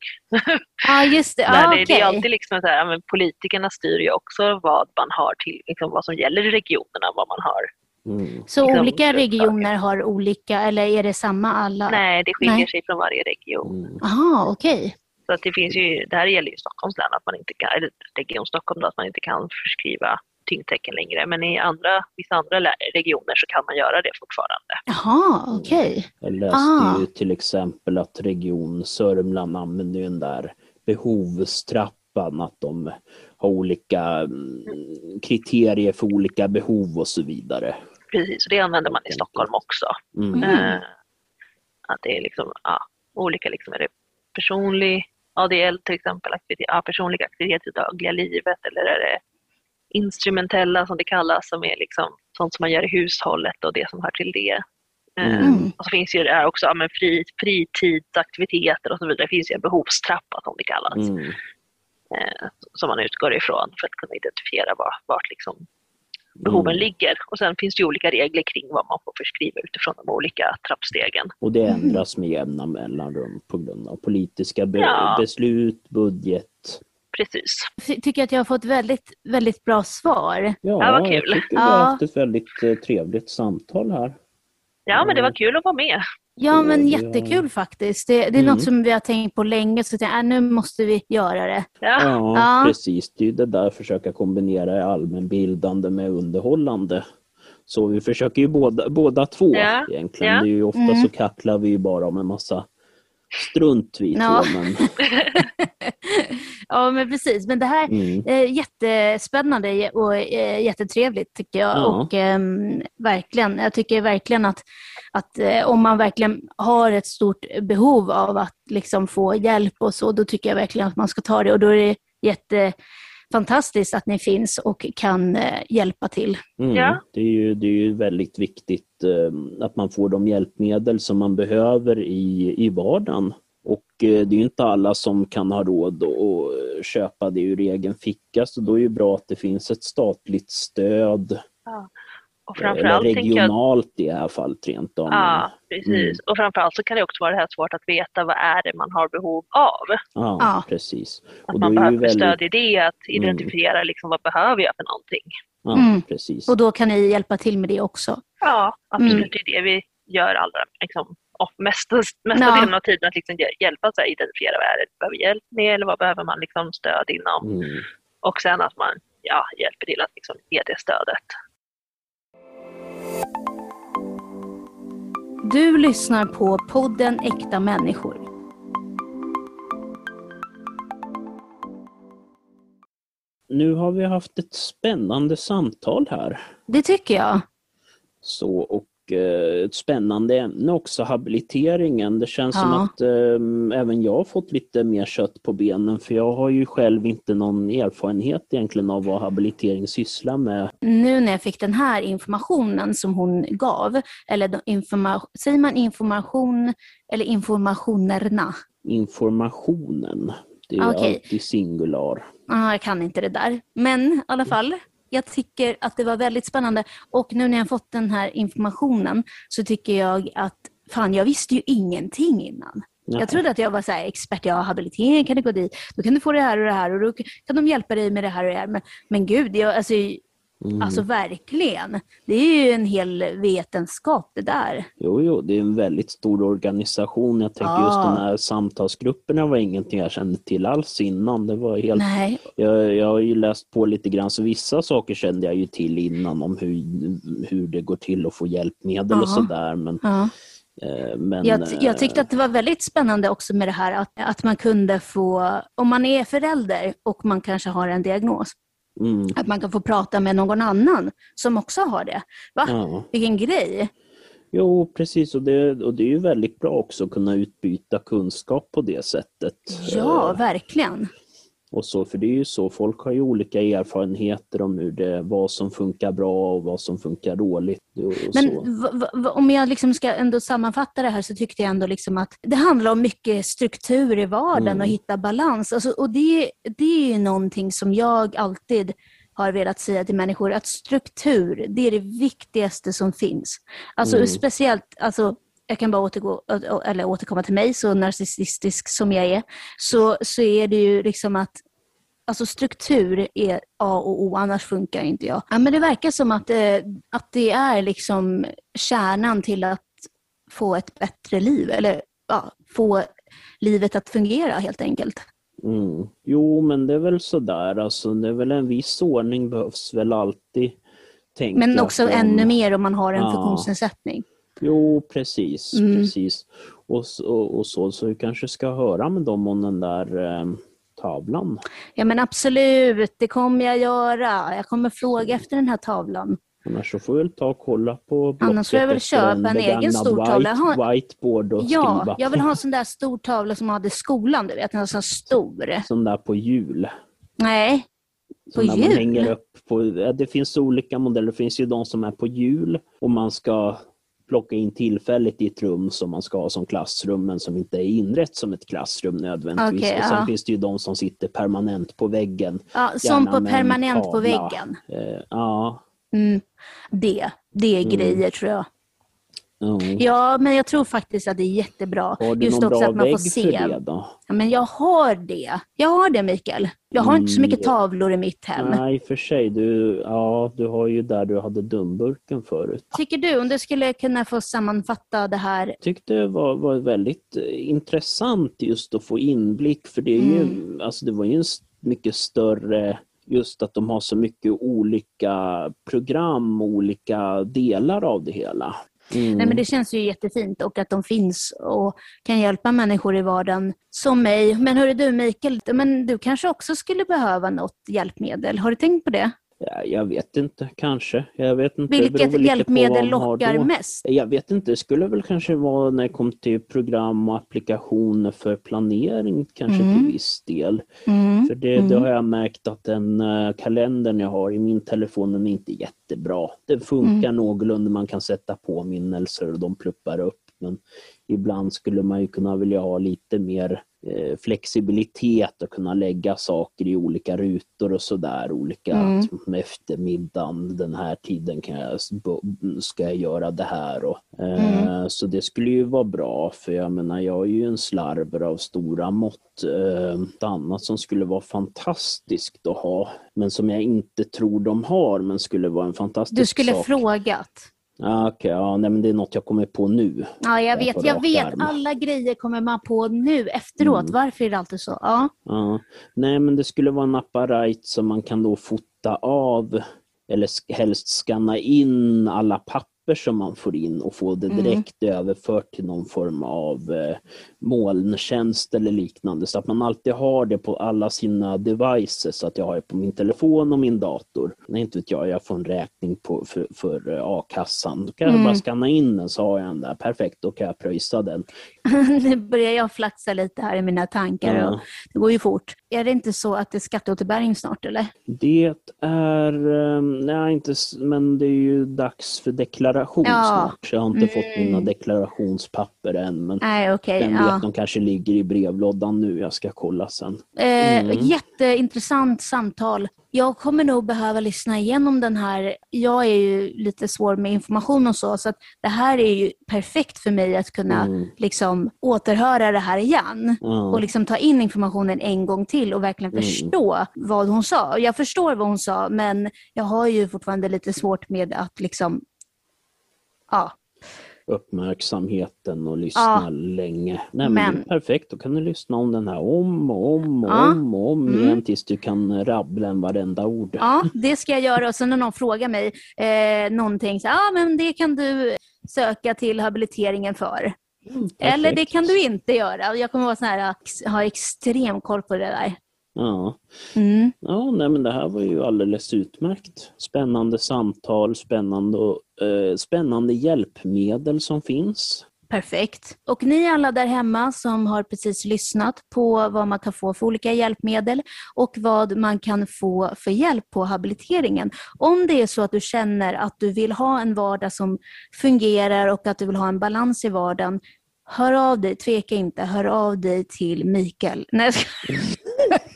[SPEAKER 1] Ja, just det. Ja,
[SPEAKER 3] det, det
[SPEAKER 1] okej.
[SPEAKER 3] är alltid liksom så här, men politikerna styr ju också vad man har till, liksom vad som gäller i regionerna, vad man har.
[SPEAKER 2] Mm.
[SPEAKER 1] Så
[SPEAKER 3] liksom
[SPEAKER 1] olika regioner har olika, eller är det samma alla?
[SPEAKER 3] Nej, det skiljer
[SPEAKER 1] Nej.
[SPEAKER 3] sig från varje region.
[SPEAKER 2] Mm.
[SPEAKER 1] Aha, okej.
[SPEAKER 3] Så att det finns ju, det här gäller ju Stockholms län, att man inte kan, eller Region Stockholm, då, att man inte kan förskriva tyngdtecken längre. Men i andra, vissa andra regioner så kan man göra det fortfarande.
[SPEAKER 1] Jaha, okej.
[SPEAKER 2] Jag läste
[SPEAKER 1] Ah.
[SPEAKER 2] ju till exempel att Region Sörmland använder ju den där behovstrappan, att de har olika mm, kriterier för olika behov och så vidare.
[SPEAKER 3] Precis, och det använder man i Stockholm också.
[SPEAKER 2] Mm.
[SPEAKER 1] Mm.
[SPEAKER 3] Eh, att det är liksom, ja, olika, liksom, är det personlig ADL till exempel, aktivitet, ja, personlig aktivitet i dagliga livet eller är det instrumentella som det kallas, som är liksom sånt som man gör i hushållet och det som hör till det. Eh,
[SPEAKER 1] Mm.
[SPEAKER 3] Och så finns ju det här också, ja, men fri, fritidsaktiviteter och så vidare. Det finns ju en behovstrappa som det kallas,
[SPEAKER 2] Mm.
[SPEAKER 3] eh, som man utgår ifrån för att kunna identifiera var, vart liksom behoven
[SPEAKER 2] Mm.
[SPEAKER 3] ligger. Och sen finns det ju olika regler kring vad man får förskriva utifrån de olika trappstegen.
[SPEAKER 2] Och det ändras med jämna mellanrum på grund av politiska be-
[SPEAKER 3] Ja.
[SPEAKER 2] beslut, budget.
[SPEAKER 3] Precis.
[SPEAKER 1] Jag tycker att jag har fått väldigt, väldigt bra svar.
[SPEAKER 2] Ja,
[SPEAKER 3] Ja, vad kul.
[SPEAKER 2] jag tycker vi
[SPEAKER 1] Ja.
[SPEAKER 2] har haft ett väldigt eh, trevligt samtal här.
[SPEAKER 3] Ja, men det var
[SPEAKER 2] Mm.
[SPEAKER 3] kul att vara med.
[SPEAKER 1] Ja, men jättekul faktiskt. Det, det är
[SPEAKER 2] Mm.
[SPEAKER 1] något som vi har tänkt på länge, så tänkte, äh, nu måste vi göra det.
[SPEAKER 3] Ja,
[SPEAKER 2] Ja,
[SPEAKER 1] Ja.
[SPEAKER 2] precis. Det är ju det där att försöka kombinera allmänbildande med underhållande. Så vi försöker ju båda, båda två
[SPEAKER 3] Ja,
[SPEAKER 2] egentligen.
[SPEAKER 3] ja.
[SPEAKER 2] Det är ju ofta
[SPEAKER 1] Mm.
[SPEAKER 2] så kacklar vi ju bara om en massa strunt vi
[SPEAKER 1] Ja.
[SPEAKER 2] två. Men,
[SPEAKER 1] ja, men precis. Men det här
[SPEAKER 2] mm,
[SPEAKER 1] är jättespännande och eh, jättetrevligt tycker jag.
[SPEAKER 2] Ja.
[SPEAKER 1] Och ehm, verkligen, jag tycker verkligen att, att eh, om man verkligen har ett stort behov av att liksom få hjälp och så, då tycker jag verkligen att man ska ta det. Och då är det jättefantastiskt att ni finns och kan eh, hjälpa till.
[SPEAKER 2] mm,
[SPEAKER 3] Ja.
[SPEAKER 2] det, är ju, det är ju väldigt viktigt eh, att man får de hjälpmedel som man behöver i, i vardagen. Och eh, det är ju inte alla som kan ha råd att köpa det ur egen ficka så då är det ju bra att det finns ett statligt stöd.
[SPEAKER 3] Och
[SPEAKER 2] Eller
[SPEAKER 3] framförallt jag
[SPEAKER 2] regionalt i det här fallet rent av.
[SPEAKER 3] Ja, precis.
[SPEAKER 2] Mm.
[SPEAKER 3] Och framförallt så kan det också vara det här svårt att veta vad är det man har behov av.
[SPEAKER 2] Ja,
[SPEAKER 1] Ja.
[SPEAKER 2] precis.
[SPEAKER 3] Att
[SPEAKER 2] Och
[SPEAKER 3] man behöver
[SPEAKER 2] väldigt-
[SPEAKER 3] stöd i det, att identifiera liksom, vad behöver jag för någonting.
[SPEAKER 2] Ja,
[SPEAKER 1] Mm.
[SPEAKER 2] precis.
[SPEAKER 1] Och då kan ni hjälpa till med det också.
[SPEAKER 3] Ja, absolut.
[SPEAKER 1] Mm.
[SPEAKER 3] Det är det vi gör allra liksom, och mesta, mesta
[SPEAKER 1] Ja.
[SPEAKER 3] delen av tiden. Att liksom hjäl- hjälpa sig att identifiera vad är det behöver hjälp med eller vad behöver man liksom stöd inom.
[SPEAKER 2] Mm.
[SPEAKER 3] Och sen att man ja, hjälper till att liksom ge det stödet.
[SPEAKER 1] Du lyssnar på podden Äkta människor.
[SPEAKER 2] Nu har vi haft ett spännande samtal här.
[SPEAKER 1] Det tycker jag.
[SPEAKER 2] Så, och ett spännande ämne också, habiliteringen. Det känns som
[SPEAKER 1] Ja.
[SPEAKER 2] att eh, även jag har fått lite mer kött på benen för jag har ju själv inte någon erfarenhet egentligen av vad habilitering sysslar med.
[SPEAKER 1] Nu när jag fick den här informationen som hon gav, eller informa- säger man information eller informationerna?
[SPEAKER 2] Informationen. Det är
[SPEAKER 1] Okej.
[SPEAKER 2] alltid singular.
[SPEAKER 1] Ah, jag kan inte det där. Men i alla fall, jag tycker att det var väldigt spännande. Och nu när jag fått den här informationen så tycker jag att, fan jag visste ju ingenting innan.
[SPEAKER 2] Nej.
[SPEAKER 1] Jag trodde att jag var så expert, ja habilitering kan du gå dit, då kan du få det här och det här och då kan de hjälpa dig med det här och det här. Men, men gud, jag, alltså,
[SPEAKER 2] Mm.
[SPEAKER 1] alltså verkligen. Det är ju en hel vetenskap det där.
[SPEAKER 2] Jo, jo, det är en väldigt stor organisation. Jag tänker
[SPEAKER 1] Ja.
[SPEAKER 2] just de här samtalsgrupperna var ingenting jag kände till alls innan. Det var helt
[SPEAKER 1] Nej,
[SPEAKER 2] Jag, jag har ju läst på lite grann, så vissa saker kände jag ju till innan om hur, hur det går till att få hjälpmedel och
[SPEAKER 1] Ja.
[SPEAKER 2] sådär. Men,
[SPEAKER 1] ja.
[SPEAKER 2] eh, men,
[SPEAKER 1] Jag, jag tyckte att det var väldigt spännande också med det här att, att man kunde få, om man är förälder och man kanske har en diagnos,
[SPEAKER 2] eh, mm,
[SPEAKER 1] att man kan få prata med någon annan som också har det. Va?
[SPEAKER 2] ja.
[SPEAKER 1] Vilken grej!
[SPEAKER 2] Jo, precis. Och det, och det är ju väldigt bra också att kunna utbyta kunskap på det sättet.
[SPEAKER 1] Ja,
[SPEAKER 2] Eh,
[SPEAKER 1] verkligen.
[SPEAKER 2] Och så, för det är ju så, folk har ju olika erfarenheter om hur det, vad som funkar bra och vad som funkar dåligt.
[SPEAKER 1] Men om jag liksom ska ändå sammanfatta det här så tyckte jag ändå liksom att det handlar om mycket struktur i vardagen
[SPEAKER 2] Mm.
[SPEAKER 1] och hitta balans. Alltså, och det, det är ju någonting som jag alltid har velat säga till människor, att struktur, det är det viktigaste som finns. Alltså
[SPEAKER 2] Mm.
[SPEAKER 1] speciellt, alltså, jag kan bara återgå, eller återkomma till mig, så narcissistisk som jag är, så, så är det ju liksom att Alltså struktur är A och O, annars funkar inte jag. Ja, men det verkar som att, eh, att det är liksom kärnan till att få ett bättre liv, eller ja, få livet att fungera helt enkelt.
[SPEAKER 2] Mm. Jo, men det är väl sådär. Alltså, det är väl en viss ordning behövs väl alltid.
[SPEAKER 1] Men också
[SPEAKER 2] från-
[SPEAKER 1] ännu mer om man har en
[SPEAKER 2] Ja.
[SPEAKER 1] funktionsnedsättning.
[SPEAKER 2] Jo, precis.
[SPEAKER 1] Mm.
[SPEAKER 2] precis. Och, så- och, och så, så vi kanske ska höra med dem om den där eh, tavlan.
[SPEAKER 1] Ja men absolut, det kommer jag göra. Jag kommer fråga efter den här tavlan.
[SPEAKER 2] Annars så får vi väl ta och kolla på
[SPEAKER 1] Annars får jag väl
[SPEAKER 2] Blocket
[SPEAKER 1] köpa en egen stor tavla. Har-
[SPEAKER 2] whiteboard och
[SPEAKER 1] Ja,
[SPEAKER 2] skriva
[SPEAKER 1] jag vill ha en sån där stor tavla som man hade i skolan, du vet. En sån stor.
[SPEAKER 2] Sån där på hjul.
[SPEAKER 1] Nej, På
[SPEAKER 2] där man hänger upp på. Det finns olika modeller. Det finns ju de som är på hjul och man ska plocka in tillfälligt i ett rum som man ska ha som klassrum men som inte är inrätt som ett klassrum nödvändigtvis.
[SPEAKER 1] Okej,
[SPEAKER 2] och sen
[SPEAKER 1] ja.
[SPEAKER 2] finns det ju de som sitter permanent på väggen.
[SPEAKER 1] ja, som på permanent på väggen.
[SPEAKER 2] Eh, ja.
[SPEAKER 1] Mm. Det, det är
[SPEAKER 2] Mm.
[SPEAKER 1] grejer tror jag.
[SPEAKER 2] Ja.
[SPEAKER 1] Ja, men jag tror faktiskt att det är jättebra.
[SPEAKER 2] Har du
[SPEAKER 1] Just
[SPEAKER 2] någon
[SPEAKER 1] också
[SPEAKER 2] bra
[SPEAKER 1] att man får se.
[SPEAKER 2] för det då?
[SPEAKER 1] Ja, men jag har det. Jag har det Mikael. Jag har inte så mycket
[SPEAKER 2] Mm.
[SPEAKER 1] tavlor i mitt hem.
[SPEAKER 2] Nej, för sig. Du, ja, du har ju där du hade dumburken förut.
[SPEAKER 1] Tycker du, om du skulle kunna få sammanfatta det här?
[SPEAKER 2] tyckte det var, var väldigt eh, intressant just att få inblick för det är ju,
[SPEAKER 1] Mm.
[SPEAKER 2] alltså det var ju en mycket större just att de har så mycket olika program, olika delar av det hela. Mm.
[SPEAKER 1] Nej, men det känns ju jättefint och att de finns och kan hjälpa människor i vardagen som mig. Men hörru du Mikael, men du kanske också skulle behöva något hjälpmedel. Har du tänkt på det?
[SPEAKER 2] Ja, jag vet inte, kanske. Jag vet inte.
[SPEAKER 1] Vilket hjälpmedel lockar mest?
[SPEAKER 2] Jag vet inte, det skulle väl kanske vara när det kom till program och applikationer för planering kanske
[SPEAKER 1] Mm.
[SPEAKER 2] till viss del.
[SPEAKER 1] Mm.
[SPEAKER 2] För det,
[SPEAKER 1] Mm.
[SPEAKER 2] det har jag märkt att den uh, kalendern jag har i min telefon den är inte jättebra. Det funkar mm. någorlunda, man kan sätta påminnelser och de pluppar upp. Men ibland skulle man ju kunna vilja ha lite mer Eh, flexibilitet att kunna lägga saker i olika rutor och sådär. Olika mm. eftermiddagen, den här tiden kan jag, ska jag göra det här. Och, eh, mm. Så det skulle ju vara bra för jag menar jag är ju en slarver av stora mått. Eh, ett annat som skulle vara fantastiskt att ha men som jag inte tror de har men skulle vara en fantastisk sak.
[SPEAKER 1] Du skulle
[SPEAKER 2] sak.
[SPEAKER 1] frågat?
[SPEAKER 2] Ah, okay, ja, nej, men det är något jag kommer på nu.
[SPEAKER 1] Ja, jag vet. Jag vet. Arm. Alla grejer kommer man på nu efteråt. Mm. Varför är det alltid så? Ja.
[SPEAKER 2] ja. Nej, men det skulle vara en apparat som man kan då fota av eller helst skanna in alla papper papper som man får in och få det mm. direkt mm. överfört till någon form av eh, molntjänst eller liknande. Så att man alltid har det på alla sina devices. Så att jag har det på min telefon och min dator. Nej, inte vet jag, jag får en räkning på, för, för eh, a-kassan. Då kan mm. jag bara skanna in den så har jag den där. Perfekt, då kan jag pröjsa den.
[SPEAKER 1] nu börjar jag flaxa lite här i mina tankar ja. och det går ju fort. Är det inte så att det är skatteåterbäring snart eller?
[SPEAKER 2] Det är, eh, nej inte, men det är ju dags för deklaration ja. snart. Jag har inte mm. fått mina mm. deklarationspapper än. Men
[SPEAKER 1] Nej, okay.
[SPEAKER 2] vem vet, de kanske ligger i brevlådan nu. Jag ska kolla sen.
[SPEAKER 1] Eh, mm. Jätteintressant samtal. Jag kommer nog behöva lyssna igenom den här. Jag är ju lite svår med information och så, så att det här är ju perfekt för mig att kunna mm. liksom, återhöra det här igen mm. och liksom ta in informationen en gång till och verkligen mm. förstå vad hon sa. Jag förstår vad hon sa, men jag har ju fortfarande lite svårt med att liksom ja.
[SPEAKER 2] Uppmärksamheten och lyssna ja. länge. Nej, men, men perfekt, då kan du lyssna om den här om och om och ja. om och om mm. igen tills du kan rabbla en varenda ord.
[SPEAKER 1] Ja, det ska jag göra och sen när någon frågar mig eh, någonting, så, ah, men det kan du söka till habiliteringen för. Mm, Eller det kan du inte göra. Jag kommer vara sån här, ha extrem koll på det där.
[SPEAKER 2] Ja, mm. ja nej, men det här var ju alldeles utmärkt. Spännande samtal, spännande, eh, spännande hjälpmedel som finns.
[SPEAKER 1] Perfekt. Och ni alla där hemma som har precis lyssnat på vad man kan få för olika hjälpmedel och vad man kan få för hjälp på habiliteringen. Om det är så att du känner att du vill ha en vardag som fungerar och att du vill ha en balans i vardagen, hör av dig, tveka inte, hör av dig till Mikael. Nej,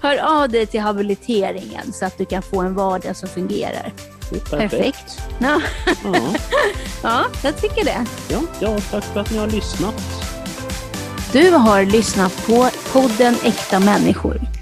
[SPEAKER 1] Hör av dig till habiliteringen så att du kan få en vardag som fungerar.
[SPEAKER 2] Perfekt. Perfekt.
[SPEAKER 1] Ja. ja. ja, jag tycker det.
[SPEAKER 2] Ja, ja, tack för att ni har lyssnat.
[SPEAKER 1] Du har lyssnat på podden Äkta människor.